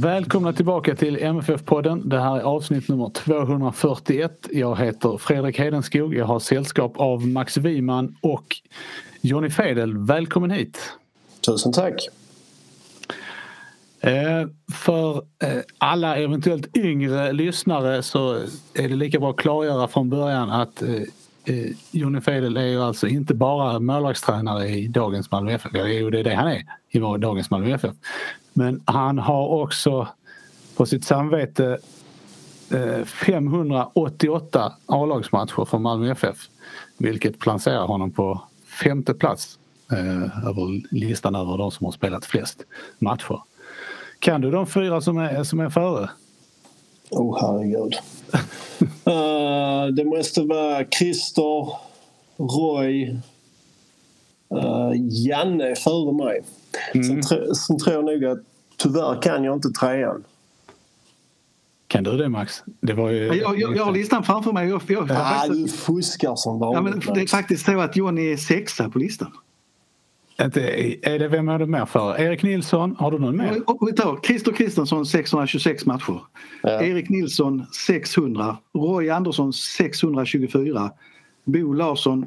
Välkomna tillbaka till MFF-podden. Det här är avsnitt nummer 241. Jag heter Fredrik Hedenskog. Jag har sällskap av Max Wiman och Johnny Fedel. Välkommen hit! Tusen tack! Eh, för eh, alla eventuellt yngre lyssnare så är det lika bra att klargöra från början att eh, Johnny Fedel är ju alltså inte bara målvaktstränare i dagens Malmö FF. Jo, det är det han är i dagens Malmö FF. Men han har också på sitt samvete eh, 588 A-lagsmatcher för Malmö FF. Vilket placerar honom på femte plats eh, över listan över de som har spelat flest matcher. Kan du de fyra som är, som är före? Oh herregud. uh, det måste vara Christer, Roy, uh, Janne före mig. Mm. Sen, tr sen tror jag nog att tyvärr kan jag inte trean. Kan du det Max? Det var ju... jag, jag, jag har listan framför mig. Jag, jag, ja, du fuskar som vanligt. Ja, det är faktiskt så att Johnny är sexa på listan. är det, vem är det mer för? Erik Nilsson, har du någon mer? Vi tar Christer Kristensson 626 matcher. Ja. Erik Nilsson 600. Roy Andersson 624. Bo Larsson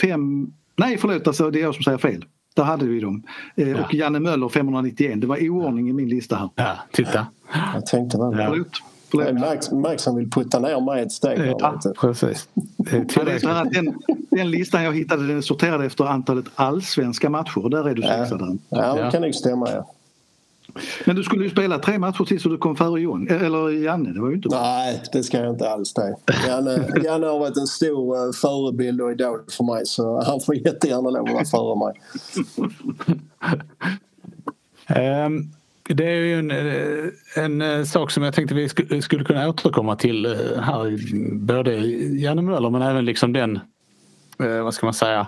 5... Nej förlåt, alltså, det är jag som säger fel. Där hade vi dem. Eh, ja. Och Janne Möller 591. Det var oordning i min lista här. Ja, titta. Jag tänkte väl ja. Förlåt. Förlåt. Max, Max som vill putta ner mig ett steg. Ja, precis. Det är den, den listan jag hittade den sorterade efter antalet allsvenska matcher. Där är du sexa. Ja, ja, det kan nog stämma. Ja. Men du skulle ju spela tre matcher till så du kom före John, eller Janne. Det var ju inte bra. Nej, det ska jag inte alls det. Janne, Janne har varit en stor uh, förebild och idol för mig så han får jättegärna lov att vara före mig. um, det är ju en, eh, en, eh, sak som jag tänkte vi skulle kunna återkomma till här. Både Janne Möller men även liksom den, vad ska man säga,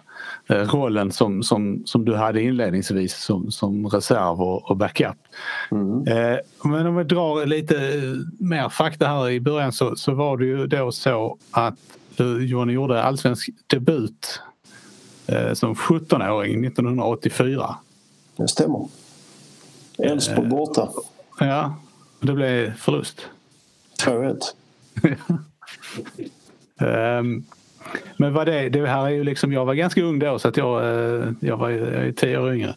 Eh, rollen som, som, som du hade inledningsvis som, som reserv och, och backup. Mm. Eh, men om vi drar lite mer fakta här i början så, så var det ju då så att Johnny gjorde allsvensk debut eh, som 17-åring 1984. Det stämmer. Elfsborg borta. Ja, det blev förlust. 2-1. um, Men vad det, det här är ju liksom, jag var ganska ung då så att jag, eh, jag var jag är tio år yngre.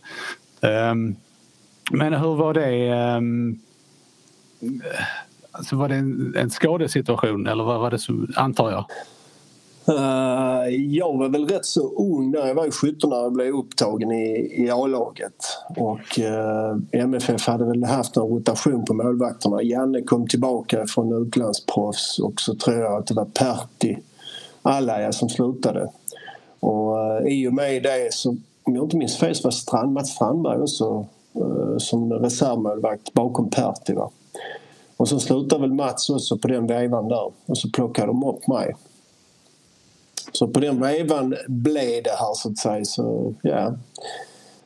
Um, men hur var det? Um, alltså var det en, en skadesituation eller vad var det som, antar jag? Uh, jag var väl rätt så ung där. Jag var 17 när jag blev upptagen i, i A-laget. Och eh, uh, MFF hade väl haft en rotation på målvakterna. Janne kom tillbaka från utlandsproffs och så tror jag att det var Pertti alla som slutade. Och eh, i och med det så, om jag inte minns fel, så var Strand, Mats Strandberg också eh, som reservmålvakt bakom Pertti. Va? Och så slutade väl Mats också på den vevan där och så plockade de upp mig. Så på den vevan blev det här så att säga. Så, ja.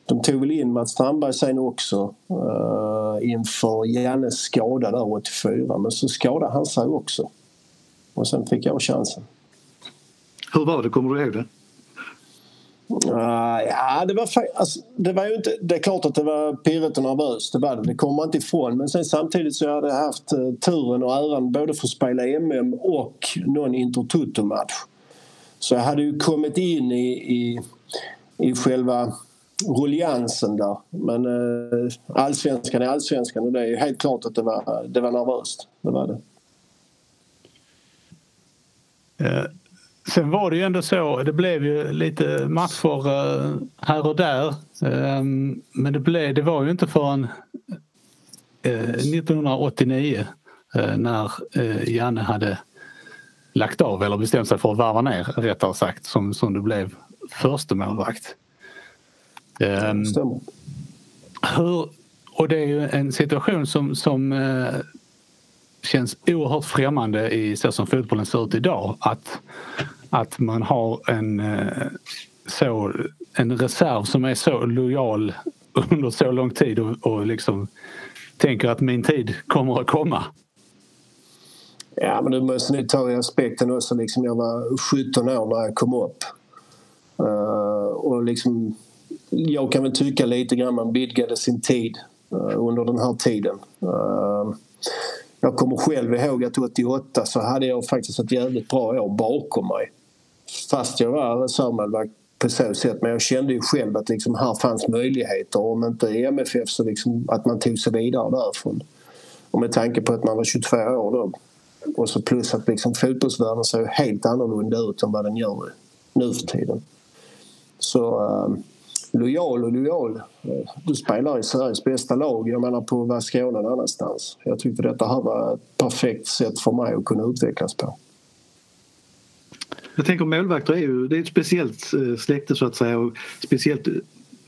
De tog väl in Mats Strandberg sen också uh, inför Jannes skada där 84 men så skadade han sig också. Och sen fick jag chansen. Hur var det? Kommer du ihåg det? Uh, ja, det var, alltså, det var ju inte... Det är klart att det var pirrigt och nervöst, det var det. Det kommer man inte ifrån. Men sen samtidigt så hade jag haft uh, turen och äran både för att spela MM och någon Intertoto-match. Så jag hade ju kommit in i, i, i själva rulliansen där. Men uh, allsvenskan är allsvenskan och det är helt klart att det var, det var nervöst. Det var det. Eh, sen var det ju ändå så, det blev ju lite matcher eh, här och där. Eh, men det, blev, det var ju inte förrän 1989 när Janne hade lagt av eller bestämt sig för att varva ner rättare sagt som, som det blev första målvakt. Um, Stämmer. Hur, och det är ju en situation som, som eh, känns oerhört främmande i så som fotbollen ser ut idag. Att, att man har en, eh, så, en reserv som är så lojal under så lång tid och, och liksom tänker att min tid kommer att komma. Ja, men du måste nu ta i aspekten också. Liksom jag var 17 år när jag kom upp. Uh, och liksom, jag kan väl tycka lite grann man vidgade sin tid uh, under den här tiden. Uh, jag kommer själv ihåg att 88 så hade jag faktiskt ett jävligt bra år bakom mig. Fast jag var reservmålvakt på så sätt. Men jag kände ju själv att liksom här fanns möjligheter. Om inte i MFF så liksom att man tog sig vidare därifrån. Och med tanke på att man var 22 år då. Och så plus att liksom fotbollsvärlden ser helt annorlunda ut än vad den gör nu för tiden. Så äh, lojal och lojal. Du spelar i Sveriges bästa lag. Jag menar på vad ska någon annanstans? Jag tyckte detta här var ett perfekt sätt för mig att kunna utvecklas på. Jag tänker målvakter är ju det är ett speciellt eh, släkte så att säga och speciellt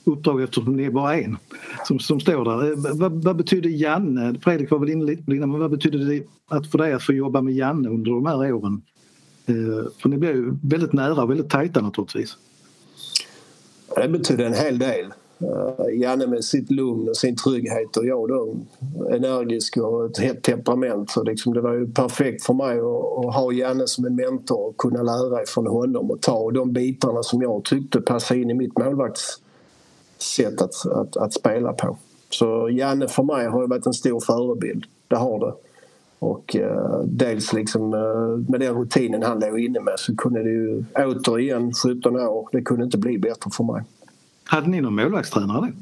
uppdrag eftersom det är bara en som, som står där. Eh, vad, vad betyder Janne? Fredrik var väl inne lite på det men vad betyder det att för dig att få jobba med Janne under de här åren? Eh, för ni blev ju väldigt nära och väldigt tajta naturligtvis. Det betyder en hel del. Eh, Janne med sitt lugn och sin trygghet och jag då energisk och ett hett temperament. Så liksom det var ju perfekt för mig att, att, ha Janne som en mentor och kunna lära ifrån honom och ta de bitarna som jag tyckte passade in i mitt målvaktssätt att, att, att spela på. Så Janne för mig har ju varit en stor förebild. Det har det. Och eh, dels liksom eh, med den rutinen han låg inne med så kunde det ju återigen 17 år, det kunde inte bli bättre för mig. Hade ni någon målvaktstränare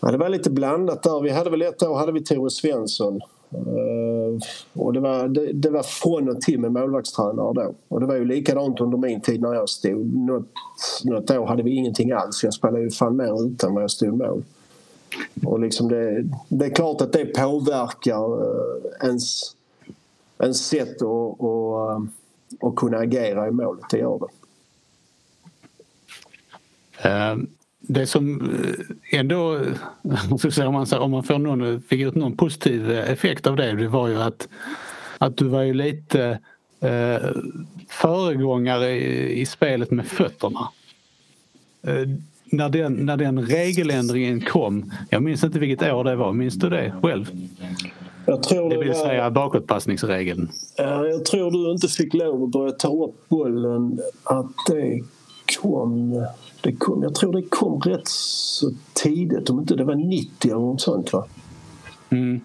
Ja, det var lite blandat där. Vi hade väl ett år hade vi Tore Svensson. Uh, och det var, det, det, var från och till med målvaktstränare då. Och det var ju likadant under min tid när jag stod. Något, något år hade vi ingenting alls. Jag spelade ju fan mer utan vad jag stod i mål. Och liksom det, det är klart att det påverkar eh, ens, ens sätt att, att, eh, att kunna agera i målet. Det gör det. Eh, det som ändå, om man, om man får någon, fick ut någon positiv effekt av det, det var ju att, att du var ju lite eh, föregångare i, i, spelet med fötterna. När, den, när den regeländringen kom, jag minns inte vilket år det var, minns du det själv? Jag tror det vill var, säga bakåtpassningsregeln. Jag tror du inte fick lov att börja ta upp bollen, att det kom det kom, jag tror det kom rätt så tidigt, om inte det var 90 eller något sånt va? Mm.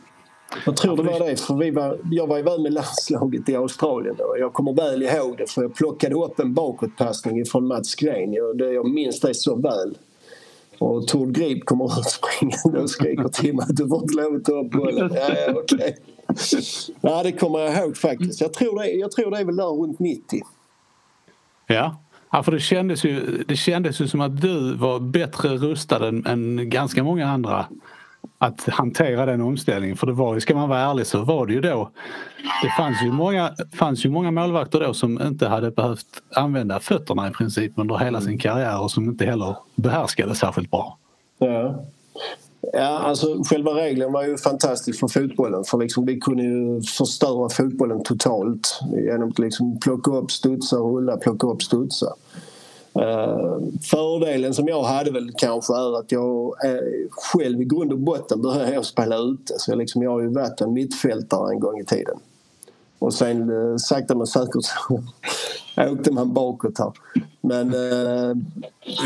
Jag tror det var det, för vi var, jag var iväg med landslaget i Australien och jag kommer väl ihåg det för jag plockade upp en bakåtpassning från Mats Gren. Jag, det, jag minns det så väl. Och Tord Grip kommer ut springande och skriker till mig att du får inte lov att ta upp bollen. Ja, ja, okay. ja, det kommer jag ihåg faktiskt. Jag tror det, jag tror det är väl där runt 90. Ja, Ja, för det kändes, ju, det kändes ju som att du var bättre rustad än, än ganska många andra att hantera den omställningen. För det var ju, ska man vara ärlig så var det ju då. Det fanns ju många, fanns ju många målvakter då som inte hade behövt använda fötterna i princip under hela sin karriär och som inte heller behärskade särskilt bra. Ja. Ja, alltså själva regeln var ju fantastisk för fotbollen för liksom, vi kunde ju förstöra fotbollen totalt genom att liksom plocka upp, studsa, rulla, plocka upp, studsa. Uh, fördelen som jag hade väl kanske är att jag själv i grund och botten började jag spela ute så jag, liksom, jag har ju varit en mittfältare en gång i tiden. Och sen uh, sakta men säkert så åkte man bakåt här. Men uh,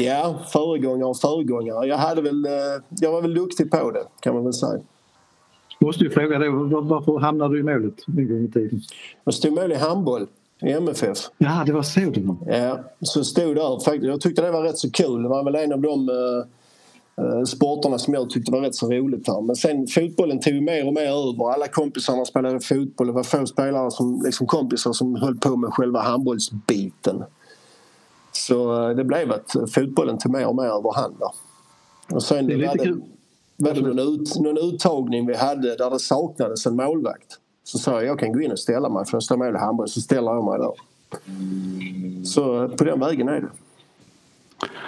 ja, föregångare och föregångare. Jag, hade väl, jag var väl duktig på det kan man väl säga. Måste ju fråga dig, varför hamnade du i målet en gång i tiden? Jag stod mål i handboll i MFF. Ja, det var så det var. Ja, så stod där faktiskt. Jag tyckte det var rätt så kul. Det var väl en av de eh, sporterna som jag tyckte var rätt så roligt här. Men sen fotbollen tog mer och mer över. Alla kompisarna spelade fotboll. Det var få spelare som liksom kompisar som höll på med själva handbollsbiten. Så det blev att fotbollen tog mer och mer överhand där. Och sen det är lite kul. var det någon, ut, någon uttagning vi hade där det saknades en målvakt. Så sa jag jag kan gå in och ställa mig för jag står mål i handboll så ställer jag mig där. Så på den vägen är det.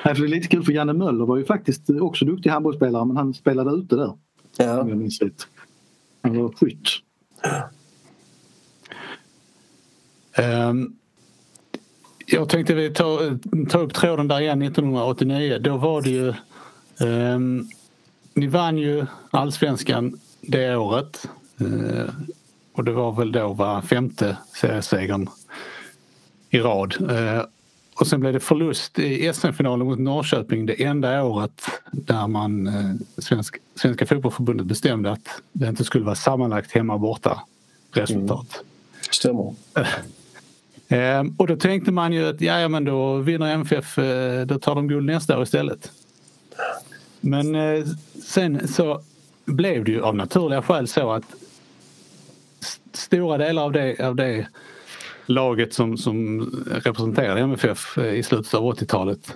Det är lite kul för Janne Möller var ju faktiskt också duktig handbollsspelare men han spelade ute där. Ja. Om jag minns rätt. Han var skytt. Um, jag tänkte vi ta, ta upp tråden där igen 1989. Då var det ju... Um, ni vann ju allsvenskan det året. Uh, och det var väl då var femte seriesegern i rad. Uh, och sen blev det förlust i SM-finalen mot Norrköping det enda året där man uh, svensk, Svenska fotbollförbundet bestämde att det inte skulle vara sammanlagt hemma och borta resultat. Mm. Stämmer. Ehm, och då tänkte man ju att ja, men då vinner MFF, eh, då tar de guld nästa år istället. Men eh, sen så blev det ju av naturliga skäl så att stora delar av det, av det laget som, som representerade MFF eh, i slutet av 80-talet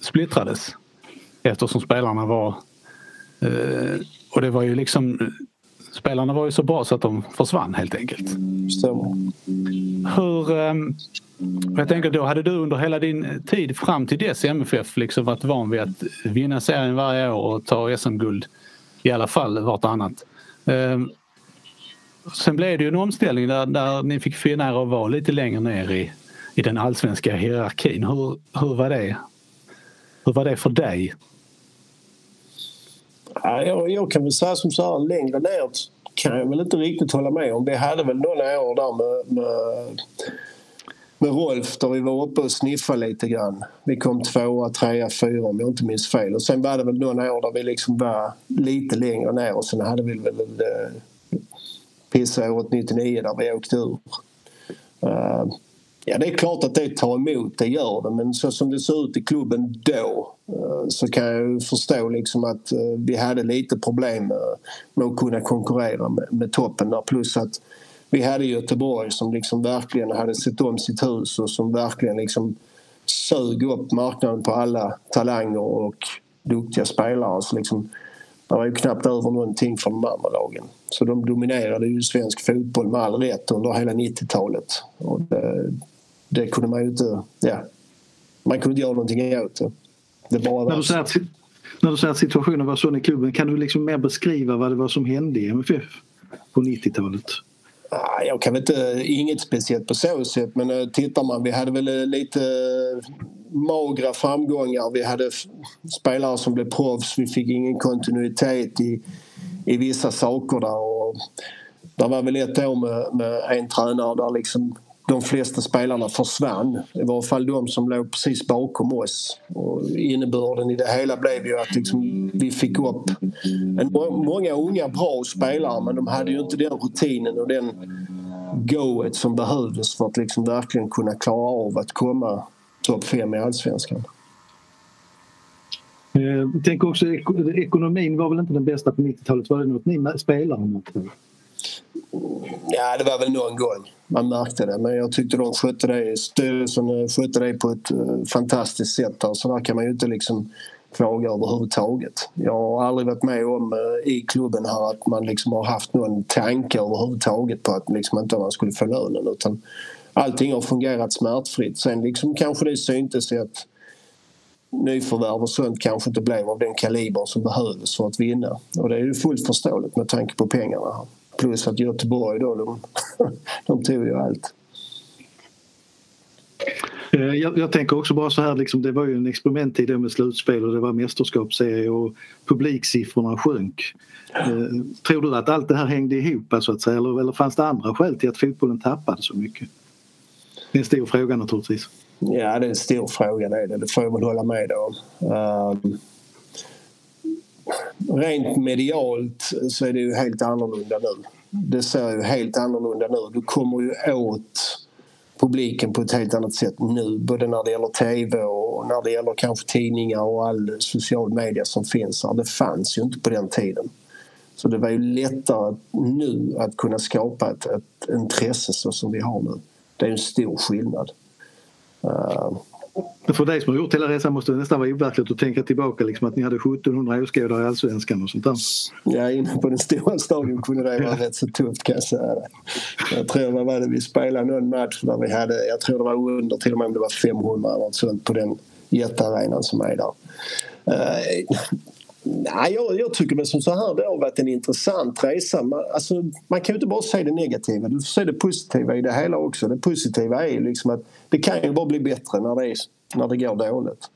splittrades. Eftersom spelarna var... Och det var ju liksom spelarna var ju så bra så att de försvann helt enkelt. Stämmer. Hur... Ehm, jag tänker då hade du under hela din tid fram till dess MFF liksom varit van vid att vinna serien varje år och ta SM-guld i alla fall vartannat. Sen blev det ju en omställning där, där ni fick finna er att vara lite längre ner i, i den allsvenska hierarkin. Hur, hur, var det? hur var det för dig? jag, jag kan väl säga som så här, längre ner kan jag väl inte riktigt hålla med om. Vi hade väl några år där med, med, med Rolf där vi var uppe och sniffade lite grann. Vi kom tvåa, trea, fyra om jag inte minns fel. Och sen var det väl några år där vi liksom var lite längre ner och sen hade vi väl eh, pissåret 99 där vi åkte ur. Uh, Ja, det är klart att det tar emot, det gör det. Men så som det såg ut i klubben då uh, så kan jag förstå liksom att uh, vi hade lite problem med att kunna konkurrera med, med toppen där. Plus att vi hade Göteborg som liksom verkligen hade sett om sitt hus och som verkligen liksom sög upp marknaden på alla talanger och duktiga spelare. Så liksom, det var ju knappt över någonting från de andra lagen. Så de dominerade ju svensk fotboll med all rätt under hela 90-talet. Och det, det kunde man ju inte... Ja, man kunde inte göra någonting åt det. det bara när, du säger att, när du säger att situationen var sån i klubben kan du liksom mer beskriva vad det var som hände i MFF på 90-talet? Jag kan inte, inget speciellt på så sätt men eh, tittar man, vi hade väl eh, lite magra framgångar. Vi hade spelare som blev proffs, vi fick ingen kontinuitet i, i vissa saker där. Och det var väl ett år med, med en tränare där liksom de flesta spelarna försvann. I varje fall de som låg precis bakom oss. Och innebörden i det hela blev ju att liksom vi fick upp en, många unga bra spelare men de hade ju inte den rutinen och den goet som behövdes för att liksom verkligen kunna klara av att komma topp fem i Allsvenskan. Eh, jag tänker också ekonomin var väl inte den bästa på 90-talet. Var det något ni spelare Ja, det var väl någon gång man märkte det. Men jag tyckte de skötte det, styrelsen eh, skötte det på ett eh, fantastiskt sätt. Där. Så där kan man ju inte liksom fråga överhuvudtaget. Jag har aldrig varit med om i klubben här att man liksom har haft någon tanke överhuvudtaget på att liksom inte man skulle få lönen. Utan allting har fungerat smärtfritt. Sen liksom kanske det syntes i att nyförvärv och sånt kanske inte blev av den kaliber som behövdes för att vinna. Och det är ju fullt förståeligt med tanke på pengarna. Plus att Göteborg då, de, de tog ju allt. Eh, jag, jag, tänker också bara så här, liksom, det var ju en experimenttid med slutspel och det var mästerskapsserie och publiksiffrorna sjönk. Eh, tror du att allt det här hängde ihop så att säga eller, eller fanns det andra skäl till att fotbollen tappade så mycket? Det är en stor fråga naturligtvis. Ja, det är en stor fråga det, det får jag väl hålla med om. Um, rent medialt så är det ju helt annorlunda nu. Det ser ju helt annorlunda nu. Du kommer ju åt publiken på ett helt annat sätt nu både när det gäller tv och och när det gäller kanske tidningar och all social media som finns här. Det fanns ju inte på den tiden. Så det var ju lättare nu att kunna skapa ett, ett intresse så som vi har nu. Det är en stor skillnad. Uh, för dig som har gjort hela resan måste det nästan vara overkligt att tänka tillbaka liksom att ni hade 1700 åskådare i Allsvenskan och sånt där. Ja, inne på den stora stadion kunde det vara rätt så tufft kan jag säga. Jag tror vad var det, vi spelade någon match där vi hade, jag tror det var under till och med om det var 500 eller något sånt på den jättearenan som är där. Nej, jag, jag tycker väl som så här, det har varit en intressant resa. Man, alltså, man kan ju inte bara se det negativa, du får se det positiva i det hela också. Det positiva är liksom att det kan ju bara bli bättre när det, är, när det går dåligt.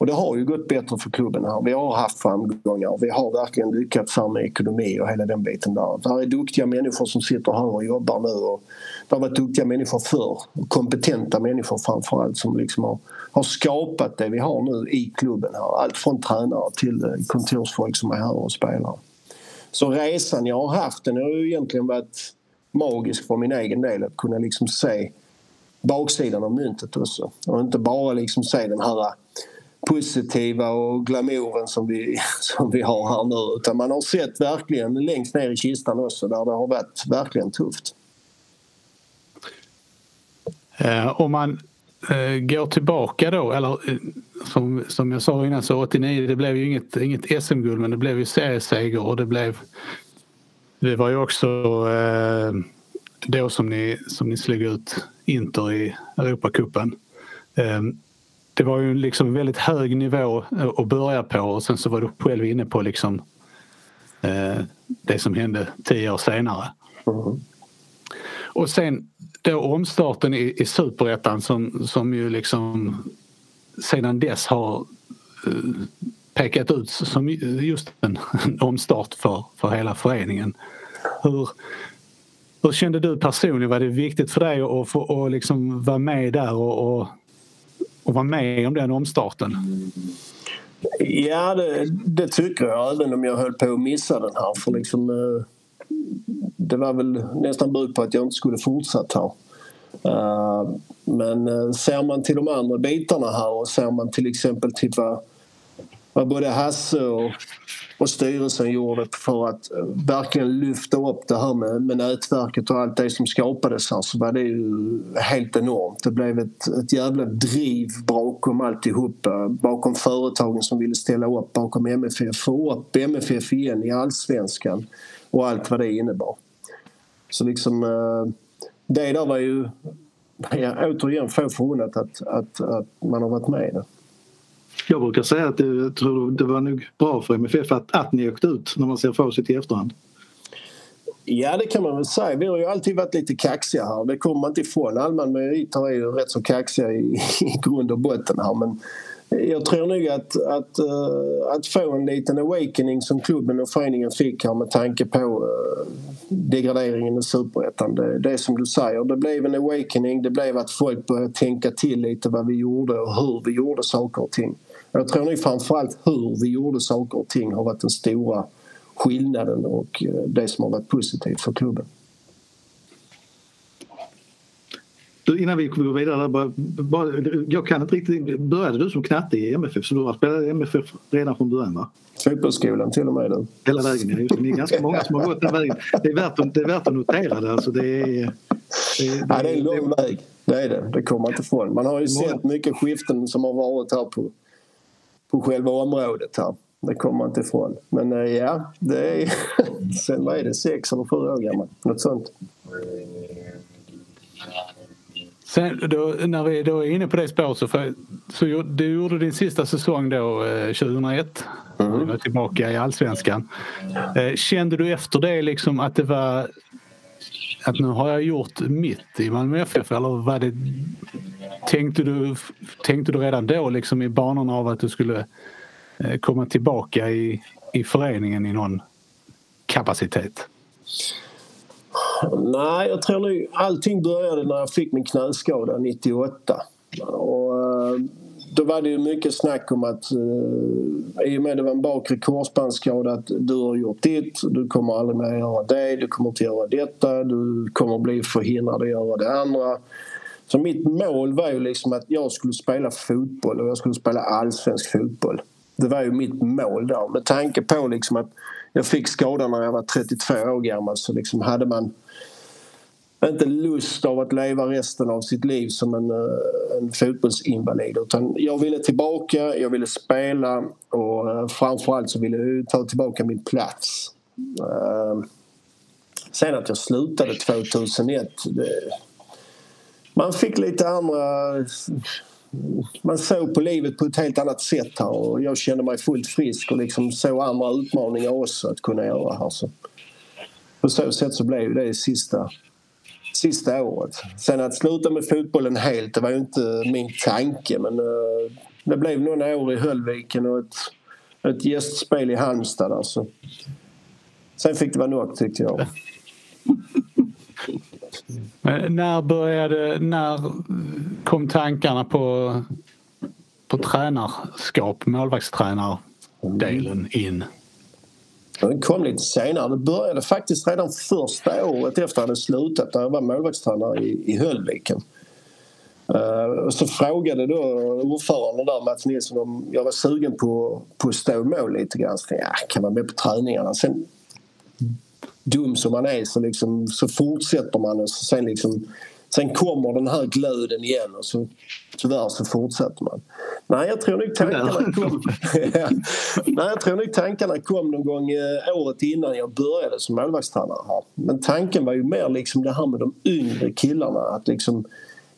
Och det har ju gått bättre för klubben här. Vi har haft framgångar. Vi har verkligen lyckats här med ekonomi och hela den biten där. Det är duktiga människor som sitter här och jobbar nu. Och det har varit duktiga människor förr. Kompetenta människor framförallt som liksom har, har skapat det vi har nu i klubben här. Allt från tränare till eh, kontorsfolk som är här och spelar. Så resan jag har haft den har ju egentligen varit magisk för min egen del att kunna liksom se baksidan av myntet också. Och inte bara liksom se den här positiva och glamouren som vi, som vi har här nu utan man har sett verkligen längst ner i kistan också där det har varit verkligen tufft. Eh, om man går tillbaka då, eller eh, som, som jag sa innan så 89 det blev ju inget, inget SM-guld men det blev ju serieseger och det blev det var ju också eh, då som ni, som ni slog ut Inter i Europacupen. Eh, det var ju liksom väldigt hög nivå att börja på och sen så var du själv inne på liksom eh, det som hände tio år senare. Mm. Och sen då omstarten i, i superettan som, som ju liksom sedan dess har eh, pekat ut som just en, en omstart för, för hela föreningen. Hur, hur kände du personligen? Var det viktigt för dig att få att liksom vara med där och, och, och vara med om den omstarten? Ja, det, det, tycker jag, även om jag höll på att missa den här. För liksom, eh, det var väl nästan bud på att jag inte skulle fortsatt här. Eh, men eh, ser man till de andra bitarna här och ser man till exempel till vad, vad både Hasse och, och styrelsen gjorde för att eh, verkligen lyfta upp det här med, med nätverket och allt det som skapades här så var det ju helt enormt. Det blev ett, ett jävla driv bakom alltihopa. Bakom företagen som ville ställa upp, bakom MFF, få upp MFF igen i allsvenskan och allt vad det innebar. Så liksom det där var ju ja, återigen få förunnat att, att, att man har varit med i det. Jag brukar säga att det, jag tror det var nog bra för MFF att, att ni åkte ut när man ser facit i efterhand. Ja, det kan man väl säga. Vi har ju alltid varit lite kaxiga här. Det kommer man inte ifrån. Allmän meriter är ju rätt så kaxiga i, i grund och botten här. Men jag tror nog att, att, eh, att få en liten awakening som klubben och föreningen fick här med tanke på eh, degraderingen i superettan. Det, det är som du säger, det blev en awakening. Det blev att folk började tänka till lite vad vi gjorde och hur vi gjorde saker och ting. Jag tror nog framförallt hur vi gjorde saker och ting har varit den stora skillnaden och eh, det som har varit positivt för klubben. Innan vi går vidare, bara, bara, jag kan inte riktigt, började du som knatte i MFF? Så du har spelat i MFF redan från början va? Fotbollsskolan till och med. Den. Hela vägen, ja. Just det. Är ganska många som har gått den vägen. Det är värt att, det är värt att notera det. Alltså, det, är, det, det, ja, det är en lång väg. Det är det. Det kommer inte ifrån. Man har ju sett mycket skiften som har varit här på, på själva området här. Det kommer man inte ifrån. Men eh, ja, det är... Sen vad är det? Sex eller sju år gammal. Något sånt. Sen då, när vi då är inne på det spåret så, för, så du gjorde din sista säsong då 2001. Mm. Du var tillbaka i allsvenskan. Eh, kände du efter det liksom att det var att nu har jag gjort mitt i Malmö FF eller var det, tänkte, du, tänkte du redan då liksom i banorna av att du skulle eh, komma tillbaka i, i föreningen i någon kapacitet? Nej, jag tror nog allting började när jag fick min knäskada 98. Och, eh, då var det ju mycket snack om att eh, i och med det var en bakre korsbandsskada att du har gjort ditt, du kommer aldrig mer göra det, du kommer inte göra detta, du kommer bli förhindrad att göra det andra. Så mitt mål var ju liksom att jag skulle spela fotboll och jag skulle spela allsvensk fotboll. Det var ju mitt mål då. Med tanke på liksom att jag fick skadan när jag var 32 år gammal så liksom hade man inte lust av att leva resten av sitt liv som en, eh, en fotbollsinvalid. Utan jag ville tillbaka, jag ville spela och eh, framförallt så ville jag ta tillbaka min plats. Eh, sen att jag slutade 2001 det, man fick lite andra... Man såg på livet på ett helt annat sätt här och jag kände mig fullt frisk och liksom såg andra utmaningar också att kunna göra här. Så på så sätt så blev det sista sista året. Sen att sluta med fotbollen helt, det var ju inte min tanke men eh, det blev några år i Höllviken och ett, ett gästspel i Halmstad. Alltså. Sen fick det vara nog tyckte jag. Men när började, när kom tankarna på, på tränarskap, målvaktstränardelen in? Den kom lite senare. Det började faktiskt redan första året efter att jag hade slutat när jag var målvaktstränare i, i Höllviken. Uh, och så frågade då ordföranden där, Mats Nilsson, om jag var sugen på, på att stå i mål lite grann. Så jag, ja, kan vara med på träningarna. Sen, dum som man är så, liksom, så fortsätter man och så sen liksom Sen kommer den här glöden igen och så tyvärr så fortsätter man. Nej, jag tror nog tankarna kom, Nej, jag tror nog tankarna kom någon gång eh, året innan jag började som målvaktstränare här. Men tanken var ju mer liksom det här med de yngre killarna. Att liksom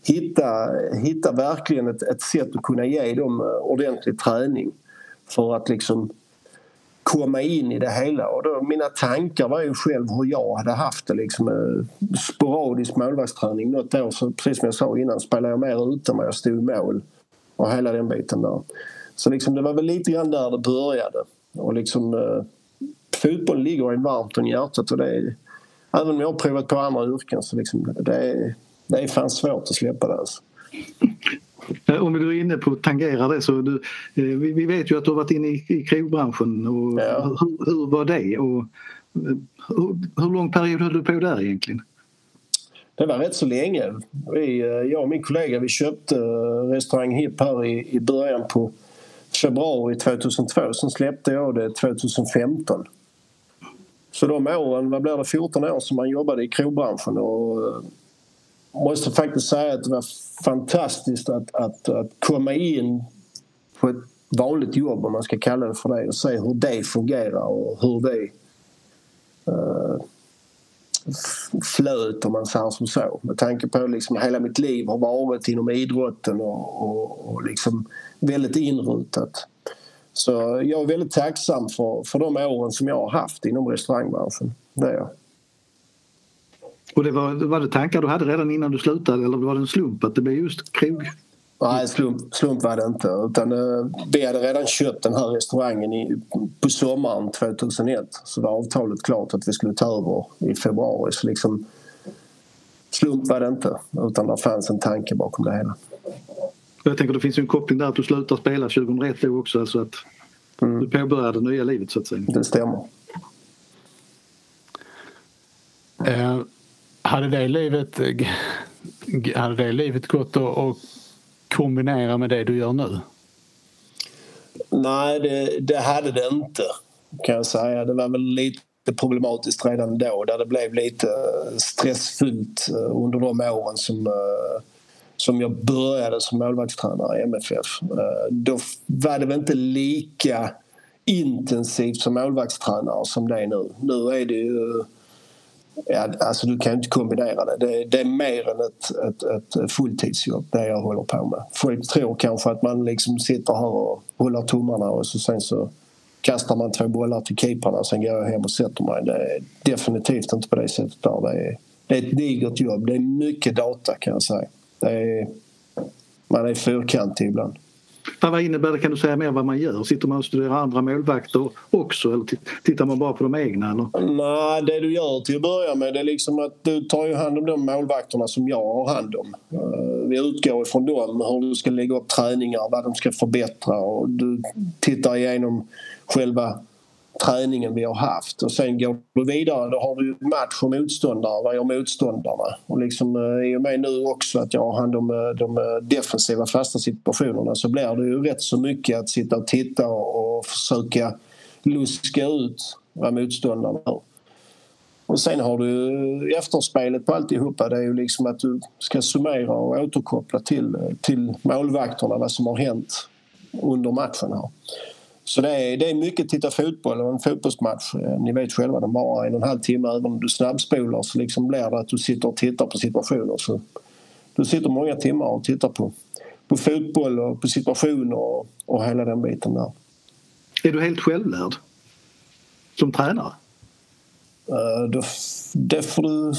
hitta, hitta verkligen ett, ett sätt att kunna ge dem eh, ordentlig träning. För att liksom komma in i det hela. Och då, mina tankar var ju själv hur jag hade haft det. Liksom, eh, sporadisk målvaktsträning. Något år, så, precis som jag sa innan, spelade jag mer ute än jag stod i mål. Och hela den biten där. Så liksom, det var väl lite grann där det började. Och liksom, eh, fotboll ligger en varmt om hjärtat. Och det är, även om jag har provat på andra yrken så liksom, det, är, det är fan svårt att släppa det. Alltså. Eh, om du är inne på att tangera det så du, eh, vi vet ju att du har varit inne i, i krogbranschen. Och ja. hur, hur, var det? Och eh, hur, hur lång period höll du på där egentligen? Det var rätt så länge. Vi, jag och min kollega vi köpte restaurang Hipp här i, i början på februari 2002. Sen släppte jag det 2015. Så de åren, vad blir det, 14 år som man jobbade i krogbranschen och måste faktiskt säga att det var fantastiskt att, att, att komma in på ett vanligt jobb, om man ska kalla det för det, och se hur det fungerar och hur det uh, flöt, om man säger som så. Med tanke på liksom hela mitt liv har varit inom idrotten och, och, och liksom väldigt inrutat. Så jag är väldigt tacksam för, för de åren som jag har haft inom restaurangbranschen. Det är jag. Och det var, var det tankar du hade redan innan du slutade eller var det en slump att det blev just krog? Nej, slump, slump var det inte. Utan, uh, vi hade redan köpt den här restaurangen i, på sommaren 2001. Så var avtalet klart att vi skulle ta över i februari. Så liksom, slump var det inte, utan det fanns en tanke bakom det hela. Jag tänker det finns en koppling där att du slutar spela 2001 då också. Alltså att mm. du påbörjade det nya livet så att säga. Det stämmer. Uh hade det livet, eh, hade det livet gått att kombinera med det du gör nu? Nej, det, det, hade det inte kan jag säga. Det var väl lite problematiskt redan då där det blev lite eh, stressfullt eh, under de åren som, som jag började som målvaktstränare i MFF. Då var det väl inte lika intensivt som målvaktstränare som det är nu. Nu är det ju Ja, alltså du kan inte kombinera det. Det, det är mer än ett, ett, ett, fulltidsjobb det jag håller på med. Folk tror kanske att man liksom sitter här och håller tummarna och så sen så kastar man två bollar till keeparna och sen går jag hem och sätter mig. Det är definitivt inte på det sättet där. Det är, det är ett digert jobb. Det är mycket data kan jag säga. Det är, man är fyrkantig ibland. Vad innebär det? Kan du säga mer vad man gör? Sitter man och studerar andra målvakter också eller tittar man bara på de egna? Eller? Nej, det du gör till att börja med det är liksom att du tar ju hand om de målvakterna som jag har hand om. Eh, vi utgår ifrån dem, hur du ska lägga upp träningar, vad de ska förbättra och du tittar igenom själva träningen vi har haft. Och sen går du vidare, då har du match och motståndare. Vad gör motståndarna? Och liksom, eh, I och med nu också att jag har hand om eh, de eh, defensiva fasta situationerna så blir det ju rätt så mycket att sitta och titta och försöka luska ut vad motståndarna gör. Och sen har du efterspelet på alltihopa. Det är ju liksom att du ska summera och återkoppla till, till målvakterna vad som har hänt under matchen. Här. Så det är, det är mycket titta fotboll och en fotbollsmatch. Eh, ni vet själva, den bara en och en halv timme. Även om du snabbspolar så liksom blir det att du sitter och tittar på situationer. Så du sitter många timmar och tittar på, på fotboll och på situationer och, och hela den biten där. Är du helt självlärd? Som tränare? Uh, då, det får du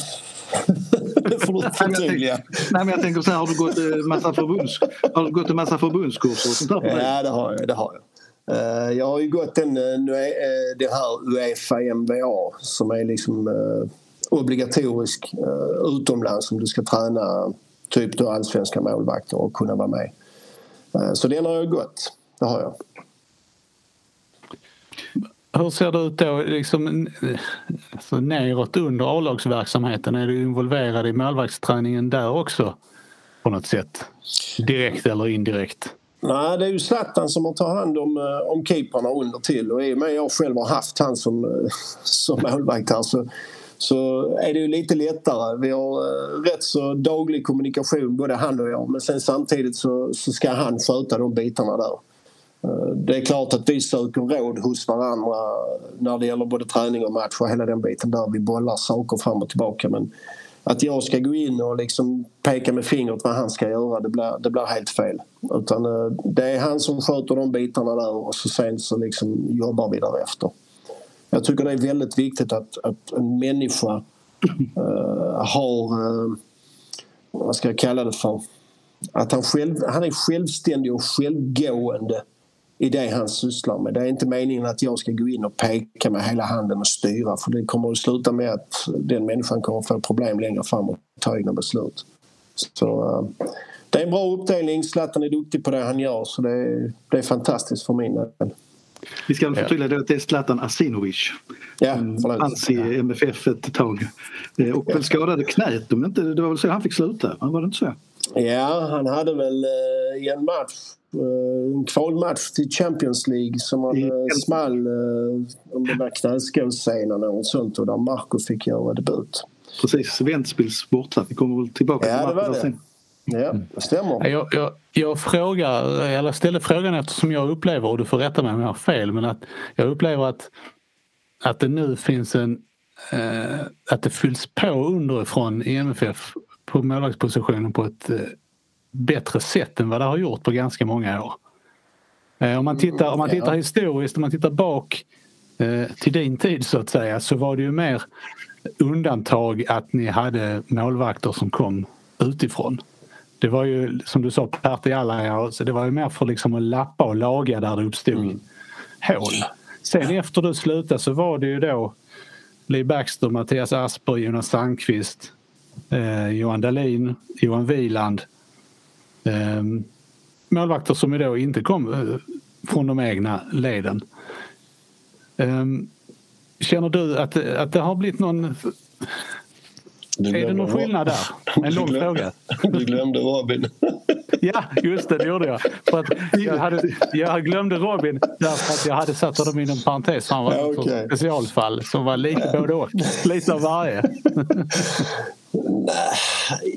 det får du förtydliga. Nej, men jag tänker så här, har du gått en massa, förbunds, har du gått en massa förbundskurser och sånt där? Ja, det har jag. Det har jag. Eh, jag har ju gått den, eh, eh här Uefa MVA som är liksom eh, obligatorisk utomlands om du ska träna typ då allsvenska målvakter och kunna vara med. Så den har jag gått. Det har jag. Hur ser det ut då liksom, alltså neråt under A-lagsverksamheten? Är du involverad i målvaktsträningen där också på något sätt? Direkt eller indirekt? Nej, det är ju Zlatan som har tagit hand om, eh, om keeprarna under till och i och med att jag själv har haft han som, eh, som målvakt här så, så är det ju lite lättare. Vi har eh, rätt så daglig kommunikation både han och jag men sen samtidigt så, så ska han sköta de bitarna där. Det är klart att vi söker råd hos varandra när det gäller både träning och match och hela den biten där vi bollar saker fram och tillbaka. Men att jag ska gå in och liksom peka med fingret vad han ska göra det blir, det blir helt fel. Utan eh, det är han som sköter de bitarna där och så sen så liksom jobbar vi därefter. Jag tycker det är väldigt viktigt att, att en människa uh, har, uh, vad ska jag kalla det för, att han, själv, han är självständig och självgående i det han sysslar med. Det är inte meningen att jag ska gå in och peka med hela handen och styra för det kommer att sluta med att den människan kommer att få problem längre fram och ta egna beslut. Så eh, det är en bra uppdelning. Zlatan är duktig på det han gör så det är, det är fantastiskt för min del. Vi ska förtydliga att det är Zlatan Asinovic. Ja, fanns i MFF ett tag. Eh, och väl skadade knät. det var väl så han fick sluta? Var det inte så? Ja, han hade väl eh, i en match Eh, en kvalmatch till Champions League som han small om det var knäskålsscenen och sånt och där Marco fick göra debut. Precis, Ventspils borta. Vi kommer väl tillbaka ja, till Marco sen. Ja, det stämmer. Jag, jag, jag, frågar, eller ställer frågan eftersom jag upplever, och du får rätta mig om jag har fel, men att jag upplever att, att det nu finns en eh, att det fylls på underifrån i MFF på målvaktspositionen på ett eh, bättre sätt än vad det har gjort på ganska många år. Eh, om man tittar, om man tittar historiskt, om man tittar bak eh, till din tid så att säga så var det ju mer undantag att ni hade målvakter som kom utifrån. Det var ju som du sa Pertti så det var ju mer för liksom att lappa och laga där det uppstod mm. hål. Sen efter du slutade så var det ju då Lee Baxter, Mattias Asper, Jonas Sandqvist, eh, Johan Dahlin, Johan Wieland eh, målvakter som då inte kom eh, från de egna leden. Eh, känner du att, att det har blivit någon är det någon skillnad där? En lång fråga. Du glömde Robin. Ja, just det, det gjorde jag. För att jag, hade, jag glömde Robin därför att jag hade satt honom inom parentes. Han var ja, okay. specialfall som var lite både och. Lite av varje.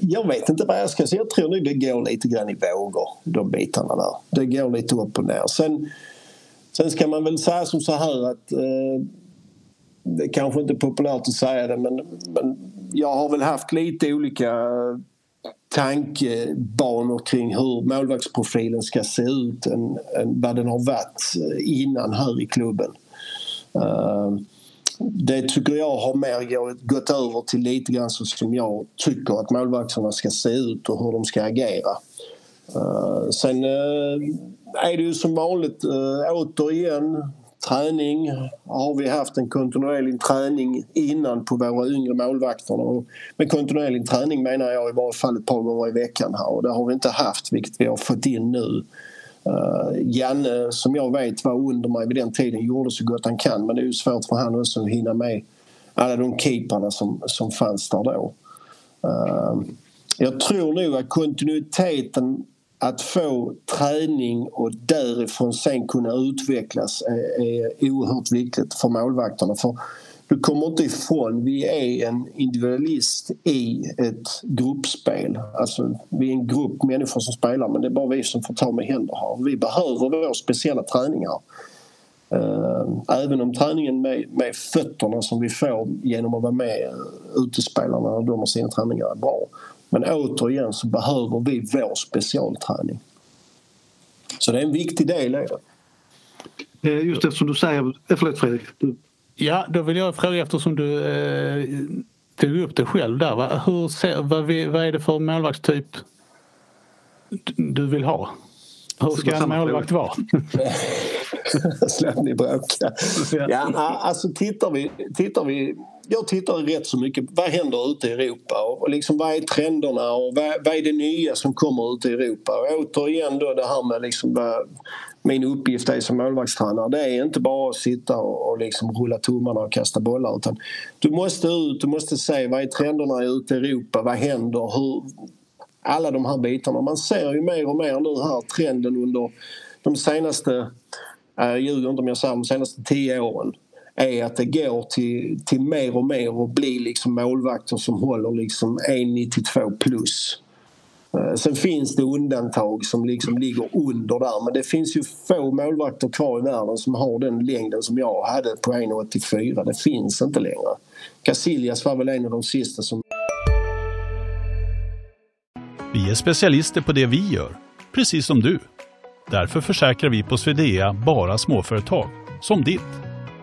Jag vet inte vad jag ska säga. Jag tror nog det går lite grann i vågor, de bitarna där. Det går lite upp och ner. Sen, sen ska man väl säga som så här att eh, det kanske inte är populärt att säga det men, men jag har väl haft lite olika tankebanor kring hur målvaktsprofilen ska se ut än, än vad den har varit eh, innan här i klubben. Uh, det tycker jag har mer gått över till lite grann så som jag tycker att målvakterna ska se ut och hur de ska agera. Uh, sen uh, är det ju som vanligt återigen träning har vi haft en kontinuerlig träning innan på våra yngre målvakter. Och med kontinuerlig träning menar jag i varje fall ett par gånger i veckan här och det har vi inte haft vilket vi har fått in nu. Uh, Janne, som jag vet var under mig vid den tiden, gjorde så gott han kan men det är ju svårt för han också att hinna med alla de keeparna som, som fanns där då. Uh, jag tror nog att kontinuiteten att få träning och därifrån sen kunna utvecklas är, är oerhört viktigt för målvakterna. För du kommer inte ifrån, vi är en individualist i ett gruppspel. Alltså, vi är en grupp människor som spelar men det är bara vi som får ta med händer här. Vi behöver våra speciella träningar. Eh, även om träningen med, med fötterna som vi får genom att vara med eh, utespelarna och de har sina träningar är bra. Men återigen så behöver vi vår specialträning. Så det är en viktig del i det. Eh, just eftersom du säger, eh, förlåt Fredrik. Du... Ja, då vill jag fråga eftersom du eh, tog upp det själv där. Va? Hur ser, vad, vad är det för målvaktstyp du vill ha? Hur ska en målvakt vara? Släpp ni bråka. Ja, alltså tittar vi, tittar vi jag tittar rätt så mycket vad händer ute i Europa och liksom vad är trenderna och vad, vad är det nya som kommer ute i Europa. Och återigen då det här med liksom vad min uppgift är som målvaktstränare det är inte bara att sitta och, och liksom rulla tummarna och kasta bollar utan du måste ut, du måste se vad är trenderna ute i Europa, vad händer, hur, alla de här bitarna. Man ser ju mer och mer nu här trenden under de senaste, jag ljuger inte om jag säger de senaste tio åren är att det går till, till mer och mer och blir liksom målvakter som håller liksom 1,92 plus. Eh, sen finns det undantag som liksom ligger under där men det finns ju få målvakter kvar i världen som har den längden som jag hade på 1,84. Det finns inte längre. Casillas var väl en av de sista som... Vi är specialister på det vi gör, precis som du. Därför försäkrar vi på Swedea bara småföretag, som ditt.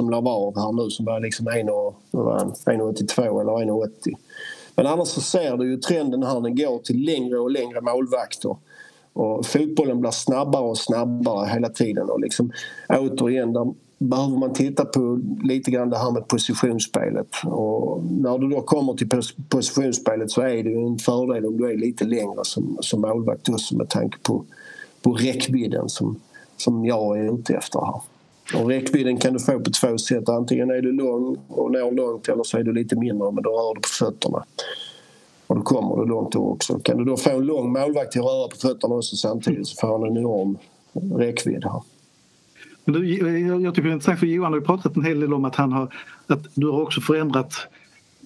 som la av här nu som var liksom 1,82 eller 1,80. Men annars så ser du ju trenden här, den går till längre och längre målvakter. Och fotbollen blir snabbare och snabbare hela tiden. Och liksom, återigen, där behöver man titta på lite grann det här med positionsspelet. Och när du då kommer till positionsspelet så är det ju en fördel om du är lite längre som, som målvakt också med tanke på, på räckvidden som, som jag är ute efter här. Och räckvidden kan du få på två sätt. Antingen är du lång och når långt eller så är du lite mindre men då rör du på fötterna. Och då kommer du långt då också. Kan du då få en lång målvakt till att röra på fötterna också samtidigt så får han en enorm räckvidd här. Men du, jag tycker det är intressant för Johan har ju pratat en hel del om att, han har, att du har också förändrat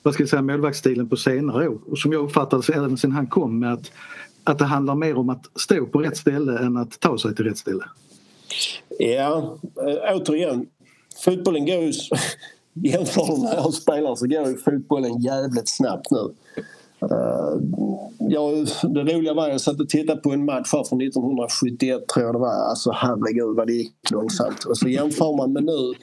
vad ska jag säga, målvaktsstilen på senare år. Och som jag uppfattade även sen han kom med att, att det handlar mer om att stå på rätt ställe än att ta sig till rätt ställe. Ja, eh, återigen. Fotbollen går ju... Jämför med när jag spelar så går ju fotbollen jävligt snabbt nu. Uh, ja, det roliga var att jag satt och tittade på en match här från 1971 tror jag det var. Alltså herregud vad det gick långsamt. Och så jämför man med nu.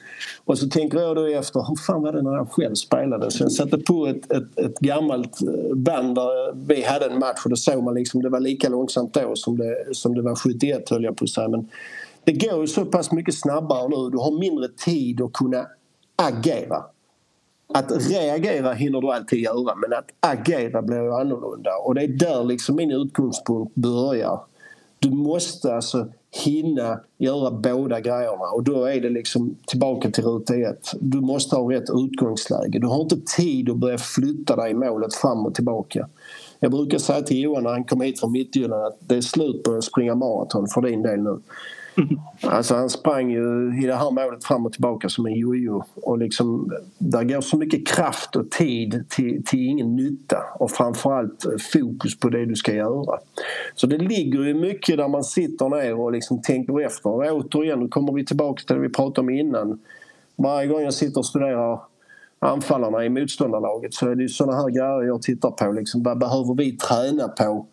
Och så tänker jag då efter, hur fan var det när jag själv spelade? Så jag satte på ett, ett, ett gammalt eh, band där vi hade en match och då såg man liksom det var lika långsamt då som det, som det var 71 höll jag på att säga. Men det går ju så pass mycket snabbare nu. Du har mindre tid att kunna agera. Att reagera hinner du alltid göra men att agera blir ju annorlunda och det är där liksom min utgångspunkt börjar. Du måste alltså hinna göra båda grejerna och då är det liksom tillbaka till ruta ett. Du måste ha rätt utgångsläge. Du har inte tid att börja flytta dig i målet fram och tillbaka. Jag brukar säga till Johan när han kom hit från Midtjylland att det är slut på att springa maraton för din del nu. Alltså han sprang ju i det här målet fram och tillbaka som en jojo och liksom där går så mycket kraft och tid till, till ingen nytta och framförallt eh, fokus på det du ska göra. Så det ligger ju mycket där man sitter ner och liksom tänker efter. Och återigen, nu kommer vi tillbaka till det vi pratade om innan. Varje gång jag sitter och studerar anfallarna i motståndarlaget så är det ju sådana här grejer jag tittar på. Liksom, vad behöver vi träna på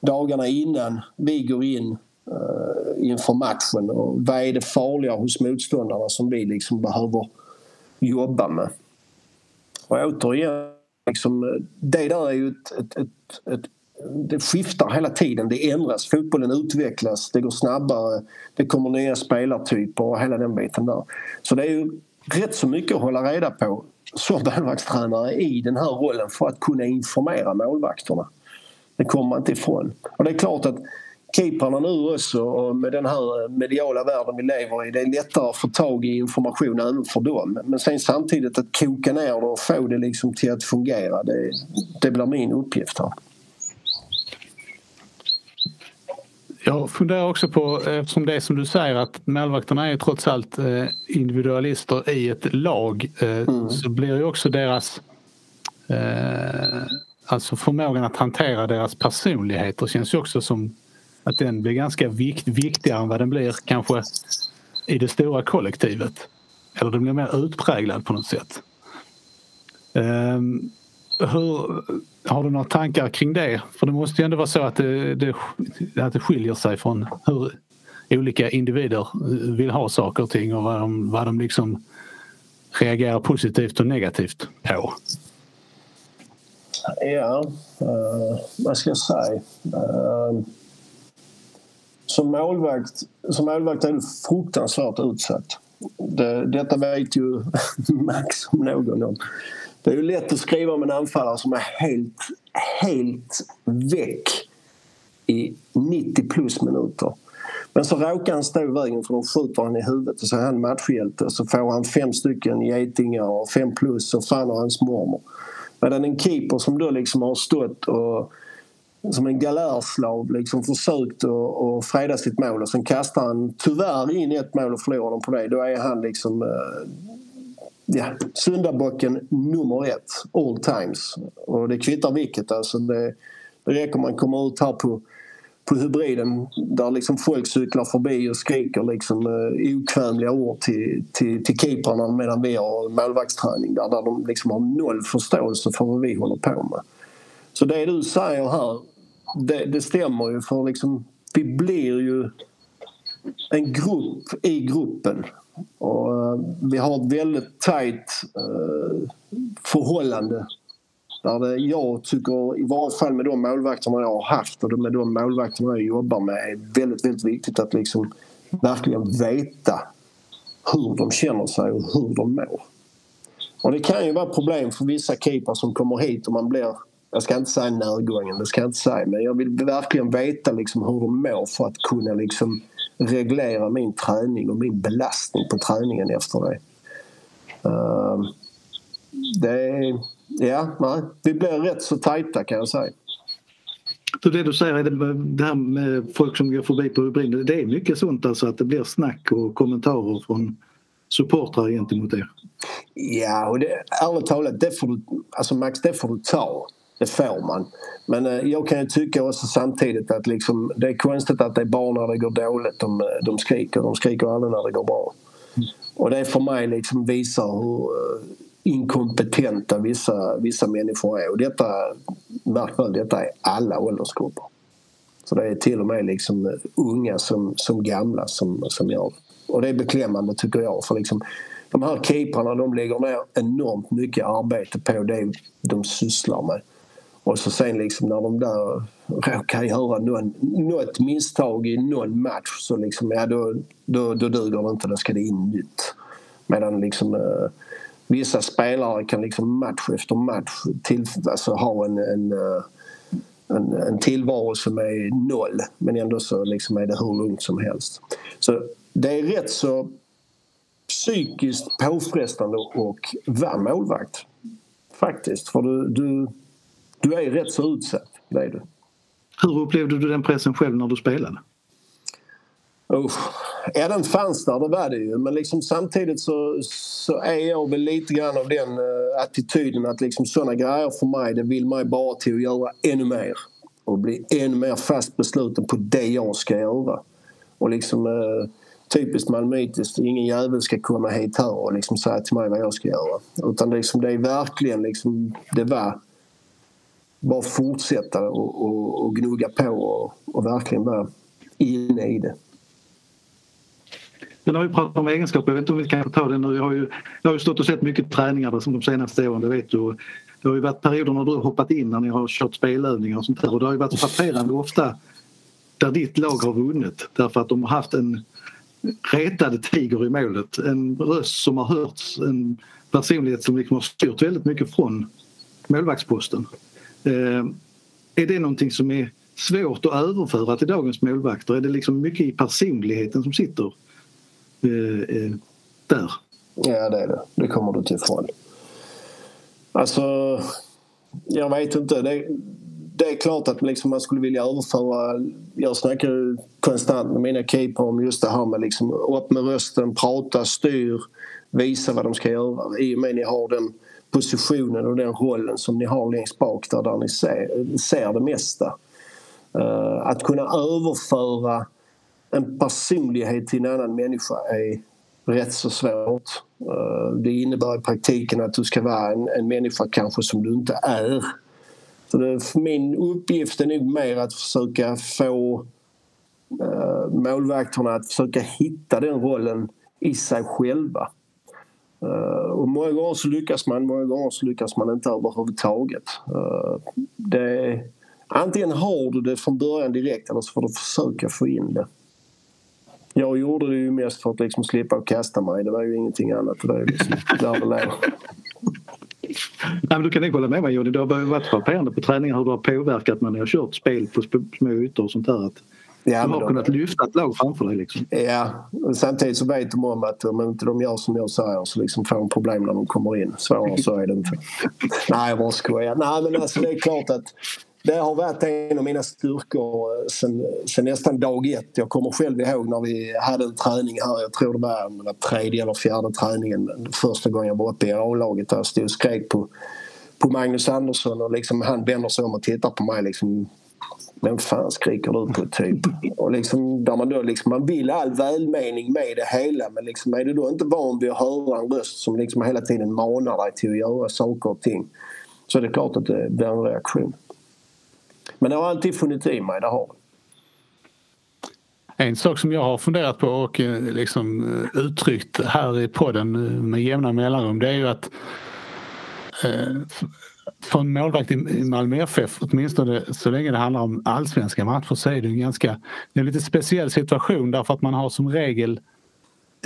dagarna innan vi går in Eh, inför matchen. Och vad är det farliga hos motståndarna som vi liksom behöver jobba med? Och återigen, liksom, det där är ju ett, ett, ett, ett det skiftar hela tiden, det ändras, fotbollen utvecklas, det går snabbare, det kommer nya spelartyper och hela den biten där. Så det är ju rätt så mycket att hålla reda på som målvaktstränare i den här rollen för att kunna informera målvakterna. Det kommer man inte ifrån. Och det är klart att keeprarna nu också och med den här mediala världen vi lever i det är lättare att få tag i information även för dem. Men sen samtidigt att koka ner det och få det liksom till att fungera det, det blir min uppgift här. Jag funderar också på, eftersom det är som du säger att målvakterna är trots allt eh, individualister i ett lag eh, mm. så blir ju också deras eh, alltså förmågan att hantera deras personligheter känns ju också som att den blir ganska vikt, viktigare än vad den blir kanske i det stora kollektivet. Eller den blir mer utpräglad på något sätt. Um, hur, har du några tankar kring det? För det måste ju ändå vara så att det, det, att det skiljer sig från hur olika individer eh, vill ha saker och ting och vad de, vad de liksom reagerar positivt och negativt på. Ja, uh, vad ska jag säga? Uh, som, målvakt, som målvakt är du fruktansvärt utsatt. Det, detta vet ju Max om någon. Det är ju lätt att skriva om en anfallare som är helt, helt väck i 90 plus minuter. Men så råkar han stå i vägen för de skjuter han i huvudet och så är han matchhjälte så får han fem stycken getingar och fem plus och fan och hans mormor. Medan en keeper som då liksom har stått och som en galärslav liksom försökt att, att freda sitt mål och sen kastar han tyvärr in ett mål och förlorar dem på det. Då är han liksom eh, ja, syndabocken nummer ett all times. Och det kvittar vilket. Alltså det, det räcker man kommer ut här på, på hybriden där liksom folk cyklar förbi och skriker liksom eh, okvämliga ord till, till, till keeprarna medan vi har målvaktsträning där, där de liksom har noll förståelse för vad vi håller på med. Så det du säger här, det, det stämmer ju för liksom, vi blir ju en grupp i gruppen och eh, vi har ett väldigt tajt eh, förhållande där det, jag tycker, i varje fall med de målvakterna jag har haft och med de målvakterna jag jobbar med är väldigt, väldigt viktigt att liksom verkligen veta hur de känner sig och hur de mår. Och det kan ju vara problem för vissa keepers som kommer hit och man blir jag ska inte säga närgången, det ska jag inte säga men jag vill verkligen veta liksom hur de mår för att kunna liksom reglera min träning och min belastning på träningen efter det. Uh, det är, ja, nej, vi blir rätt så tajta kan jag säga. Så det du säger, det, här med folk som går förbi på hybrid, det är mycket sånt alltså att det blir snack och kommentarer från supportrar gentemot er? Ja, och det, ärligt talat, det får du, alltså Max, det får du ta. Det får man. Men eh, jag kan ju tycka också samtidigt att liksom, det är konstigt att det är barn när det går dåligt de, eh, de skriker. De skriker aldrig när det går bra. Och det för mig liksom visar hur eh, inkompetenta vissa, vissa människor är. Och detta, verkligen, detta är alla åldersgrupper. Så det är till och med liksom unga som, som gamla som, som gör det. Och det är beklämmande tycker jag. För liksom, de här keeprarna de lägger ner enormt mycket arbete på det de sysslar med. Och så sen liksom när de där råkar göra någon, något misstag i någon match så liksom, ja då, då, då duger det inte, då ska det in nytt. Medan liksom eh, vissa spelare kan liksom match efter match till, alltså ha en, en, eh, en, en tillvaro som är noll men ändå så liksom är det hur lugnt som helst. Så det är rätt så psykiskt påfrestande att vara målvakt. Faktiskt. För du, du du är rätt så utsatt, det är du. Hur upplevde du den pressen själv när du spelade? Oh, ja, den fanns där, det var det ju. Men liksom samtidigt så, så är jag väl lite grann av den uh, attityden att liksom såna grejer för mig, det vill mig bara till att göra ännu mer. Och bli ännu mer fast besluten på det jag ska göra. Och liksom uh, typiskt malmöitiskt, ingen jävel ska komma hit här och liksom säga till mig vad jag ska göra. Utan liksom, det är verkligen liksom, det var bara fortsätta och, och, och gnugga på och, och verkligen vara inne i det. Men har vi pratat om egenskaper, jag vet inte om vi kan ta det nu. Jag har ju, jag har ju stått och sett mycket träningar som de senaste åren, det vet du. Det har ju varit perioder när du har hoppat in när ni har kört spelövningar och sånt där och det har ju varit frapperande ofta där ditt lag har vunnit därför att de har haft en retad tiger i målet. En röst som har hörts, en personlighet som liksom har styrt väldigt mycket från målvaktsposten. Eh, är det någonting som är svårt att överföra till dagens målvakter? Är det liksom mycket i personligheten som sitter eh, eh där? Ja, det är det. Det kommer du till ifrån. Alltså, jag vet inte. Det, det är klart att liksom man skulle vilja överföra... Jag snackar konstant med mina keeper om just det här med liksom upp med rösten, prata, styr, visa vad de ska göra. I och med att ni har den positionen och den rollen som ni har längst bak där, där ni ser, ser det mesta. Eh, att kunna överföra en personlighet till en annan människa är rätt så svårt. Eh, det innebär i praktiken att du ska vara en, en människa kanske som du inte är. Så det, min uppgift är nog mer att försöka få uh, målvakterna att försöka hitta den rollen i sig själva. Uh, och många gånger så lyckas man, många gånger så lyckas man inte överhuvudtaget. Uh, det, antingen har du det från början direkt eller så får du försöka få in det. Jag gjorde det ju mest för att liksom slippa att kasta mig. Det var ju ingenting annat. Det är liksom där. Nej, men du kan nog hålla med mig Johnny. Det har varit frapperande på träningar hur du har påverkat när ni har kört spel på små ytor och sånt där. Att Ja, du har kunnat de... lyfta ett lag framför dig. Liksom. Ja, samtidigt så vet de om att om inte de gör som jag säger så liksom får de problem när de kommer in. Svårare så är det inte. Nej, jag bara skojar. Nej, men alltså det är klart att det har varit en av mina styrkor sen, sen nästan dag ett. Jag kommer själv ihåg när vi hade en träning här, jag tror det var den tredje eller fjärde träningen första gången jag var uppe i A-laget där jag stod och skrek på, på Magnus Andersson och liksom han vänder sig om och tittar på mig liksom vem fan skriker du på typ? Och liksom, där man, då liksom, man vill all välmening med det hela men liksom, är du då inte van vid att höra en röst som liksom hela tiden manar dig till att göra saker och ting så är det klart att det blir en reaktion. Men det har alltid funnits i mig, det har en sak som jag har funderat på och eh, liksom eh, uttryckt här i podden eh, med jämna mellanrum det är ju att för en målvakt i Malmö FF, åtminstone så länge det handlar om allsvenska matcher, så är det en ganska det är en lite speciell situation därför att man har som regel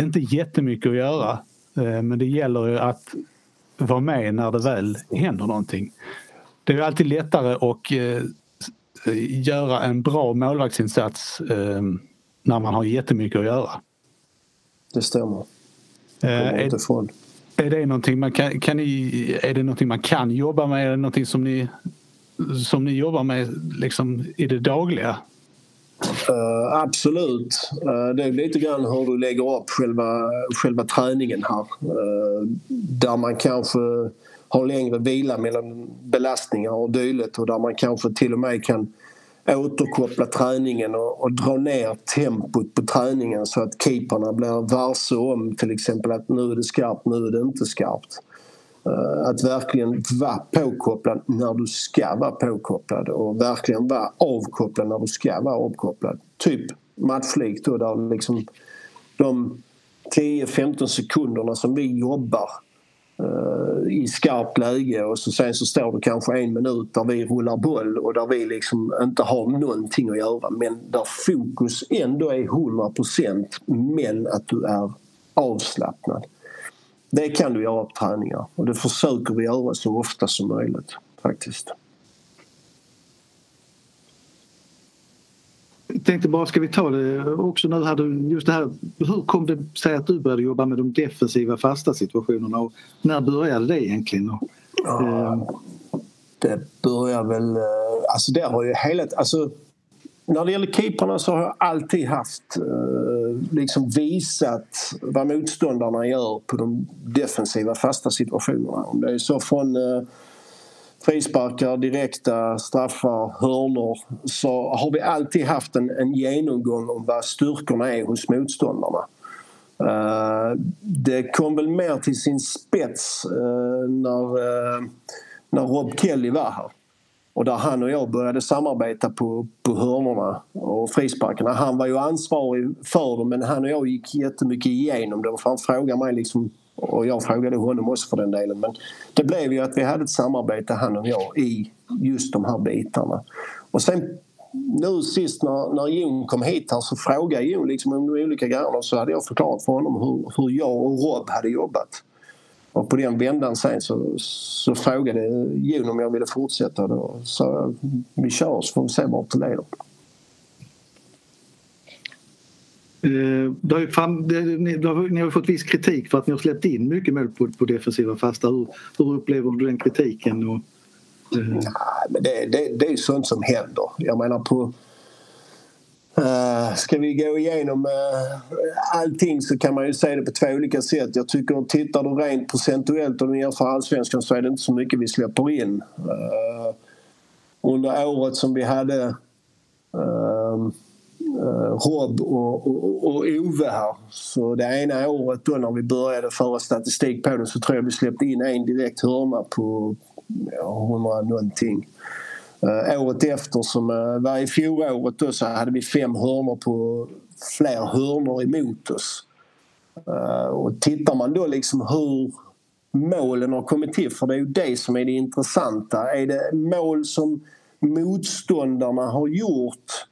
inte jättemycket att göra. Eh, men det gäller ju att vara med när det väl händer någonting. Det är alltid lättare att eh, göra en bra målvaktsinsats eh, när man har jättemycket att göra. Det stämmer. Kommer inte ifrån. Är det någonting man kan, kan ni, är det någonting man kan jobba med? Är det någonting som ni, som ni jobbar med liksom i det dagliga? Uh, absolut. Uh, det är lite grann hur du lägger upp själva, själva träningen här. Uh, där man kanske har längre vila mellan belastningar och dylikt och där man kanske till och med kan Eh, återkoppla träningen och, och dra ner tempot på träningen så att keeperna blir varse om till exempel att nu är det skarpt, nu är det inte skarpt. Uh, att verkligen vara påkopplad när du ska vara påkopplad och verkligen vara avkopplad när du ska vara avkopplad. Typ matchlik då där liksom de 10-15 sekunderna som vi jobbar Eh, i skarpt läge och så sen så står det kanske en minut där vi rullar boll och där vi liksom inte har någonting att göra men där fokus ändå är 100 procent men att du är avslappnad. Det kan du göra på träningar och det försöker vi göra så ofta som möjligt faktiskt. Tänkte bara, ska vi ta det också nu här, just det här, hur kom det sig att du började jobba med de defensiva fasta situationerna och när började det egentligen? Ja, eh, det börjar väl, eh, alltså det har ju hela, alltså när det gäller keeperna så har jag alltid haft eh, liksom visat vad motståndarna gör på de defensiva fasta situationerna. Om det är så från frisparkar, direkta straffar, hörnor så har vi alltid haft en, en genomgång om vad styrkorna är hos motståndarna. Uh, det kom väl mer till sin spets uh, när, uh, när Rob Kelly var här. och där han och jag började samarbeta på, på hörnorna och frisparkarna. Han var ju ansvarig för dem men han och jag gick jättemycket igenom dem för han frågade mig liksom och jag frågade honom också för den delen. Men det blev ju att vi hade ett samarbete han och jag i just de här bitarna. Och sen nu sist när, när Jon kom hit här så frågade Jon liksom om de olika grejerna så hade jag förklarat för honom hur, hur jag och Rob hade jobbat. Och på den vändan sen så, så frågade Jon om jag ville fortsätta. Då sa vi kör så får vi se vart det leder. Eh, Eh, det har fram, det, ni, har, ni har fått viss kritik för att ni har släppt in mycket mål på, på defensiva fasta. Hur, hur upplever du den kritiken? Och, eh... Nej, men det, det, det är sånt som händer. Jag menar på... Uh, ska vi gå igenom uh, allting så kan man ju se det på två olika sätt. Jag tycker tittar du rent procentuellt och du jämför allsvenskan så är det inte så mycket vi släpper in. Uh, under året som vi hade uh, Eh, Rob och, och, och Ove här. Så det ena året då när vi började föra statistik på det så tror jag vi släppte in en direkt hörna på ja, 100 någonting. Uh, året efter som eh, uh, var i fjolåret då så hade vi fem hörnor på fler hörnor emot oss. Uh, och tittar man då liksom hur målen har kommit till, för det är ju det som är det intressanta. Är det mål som motståndarna har gjort Eh,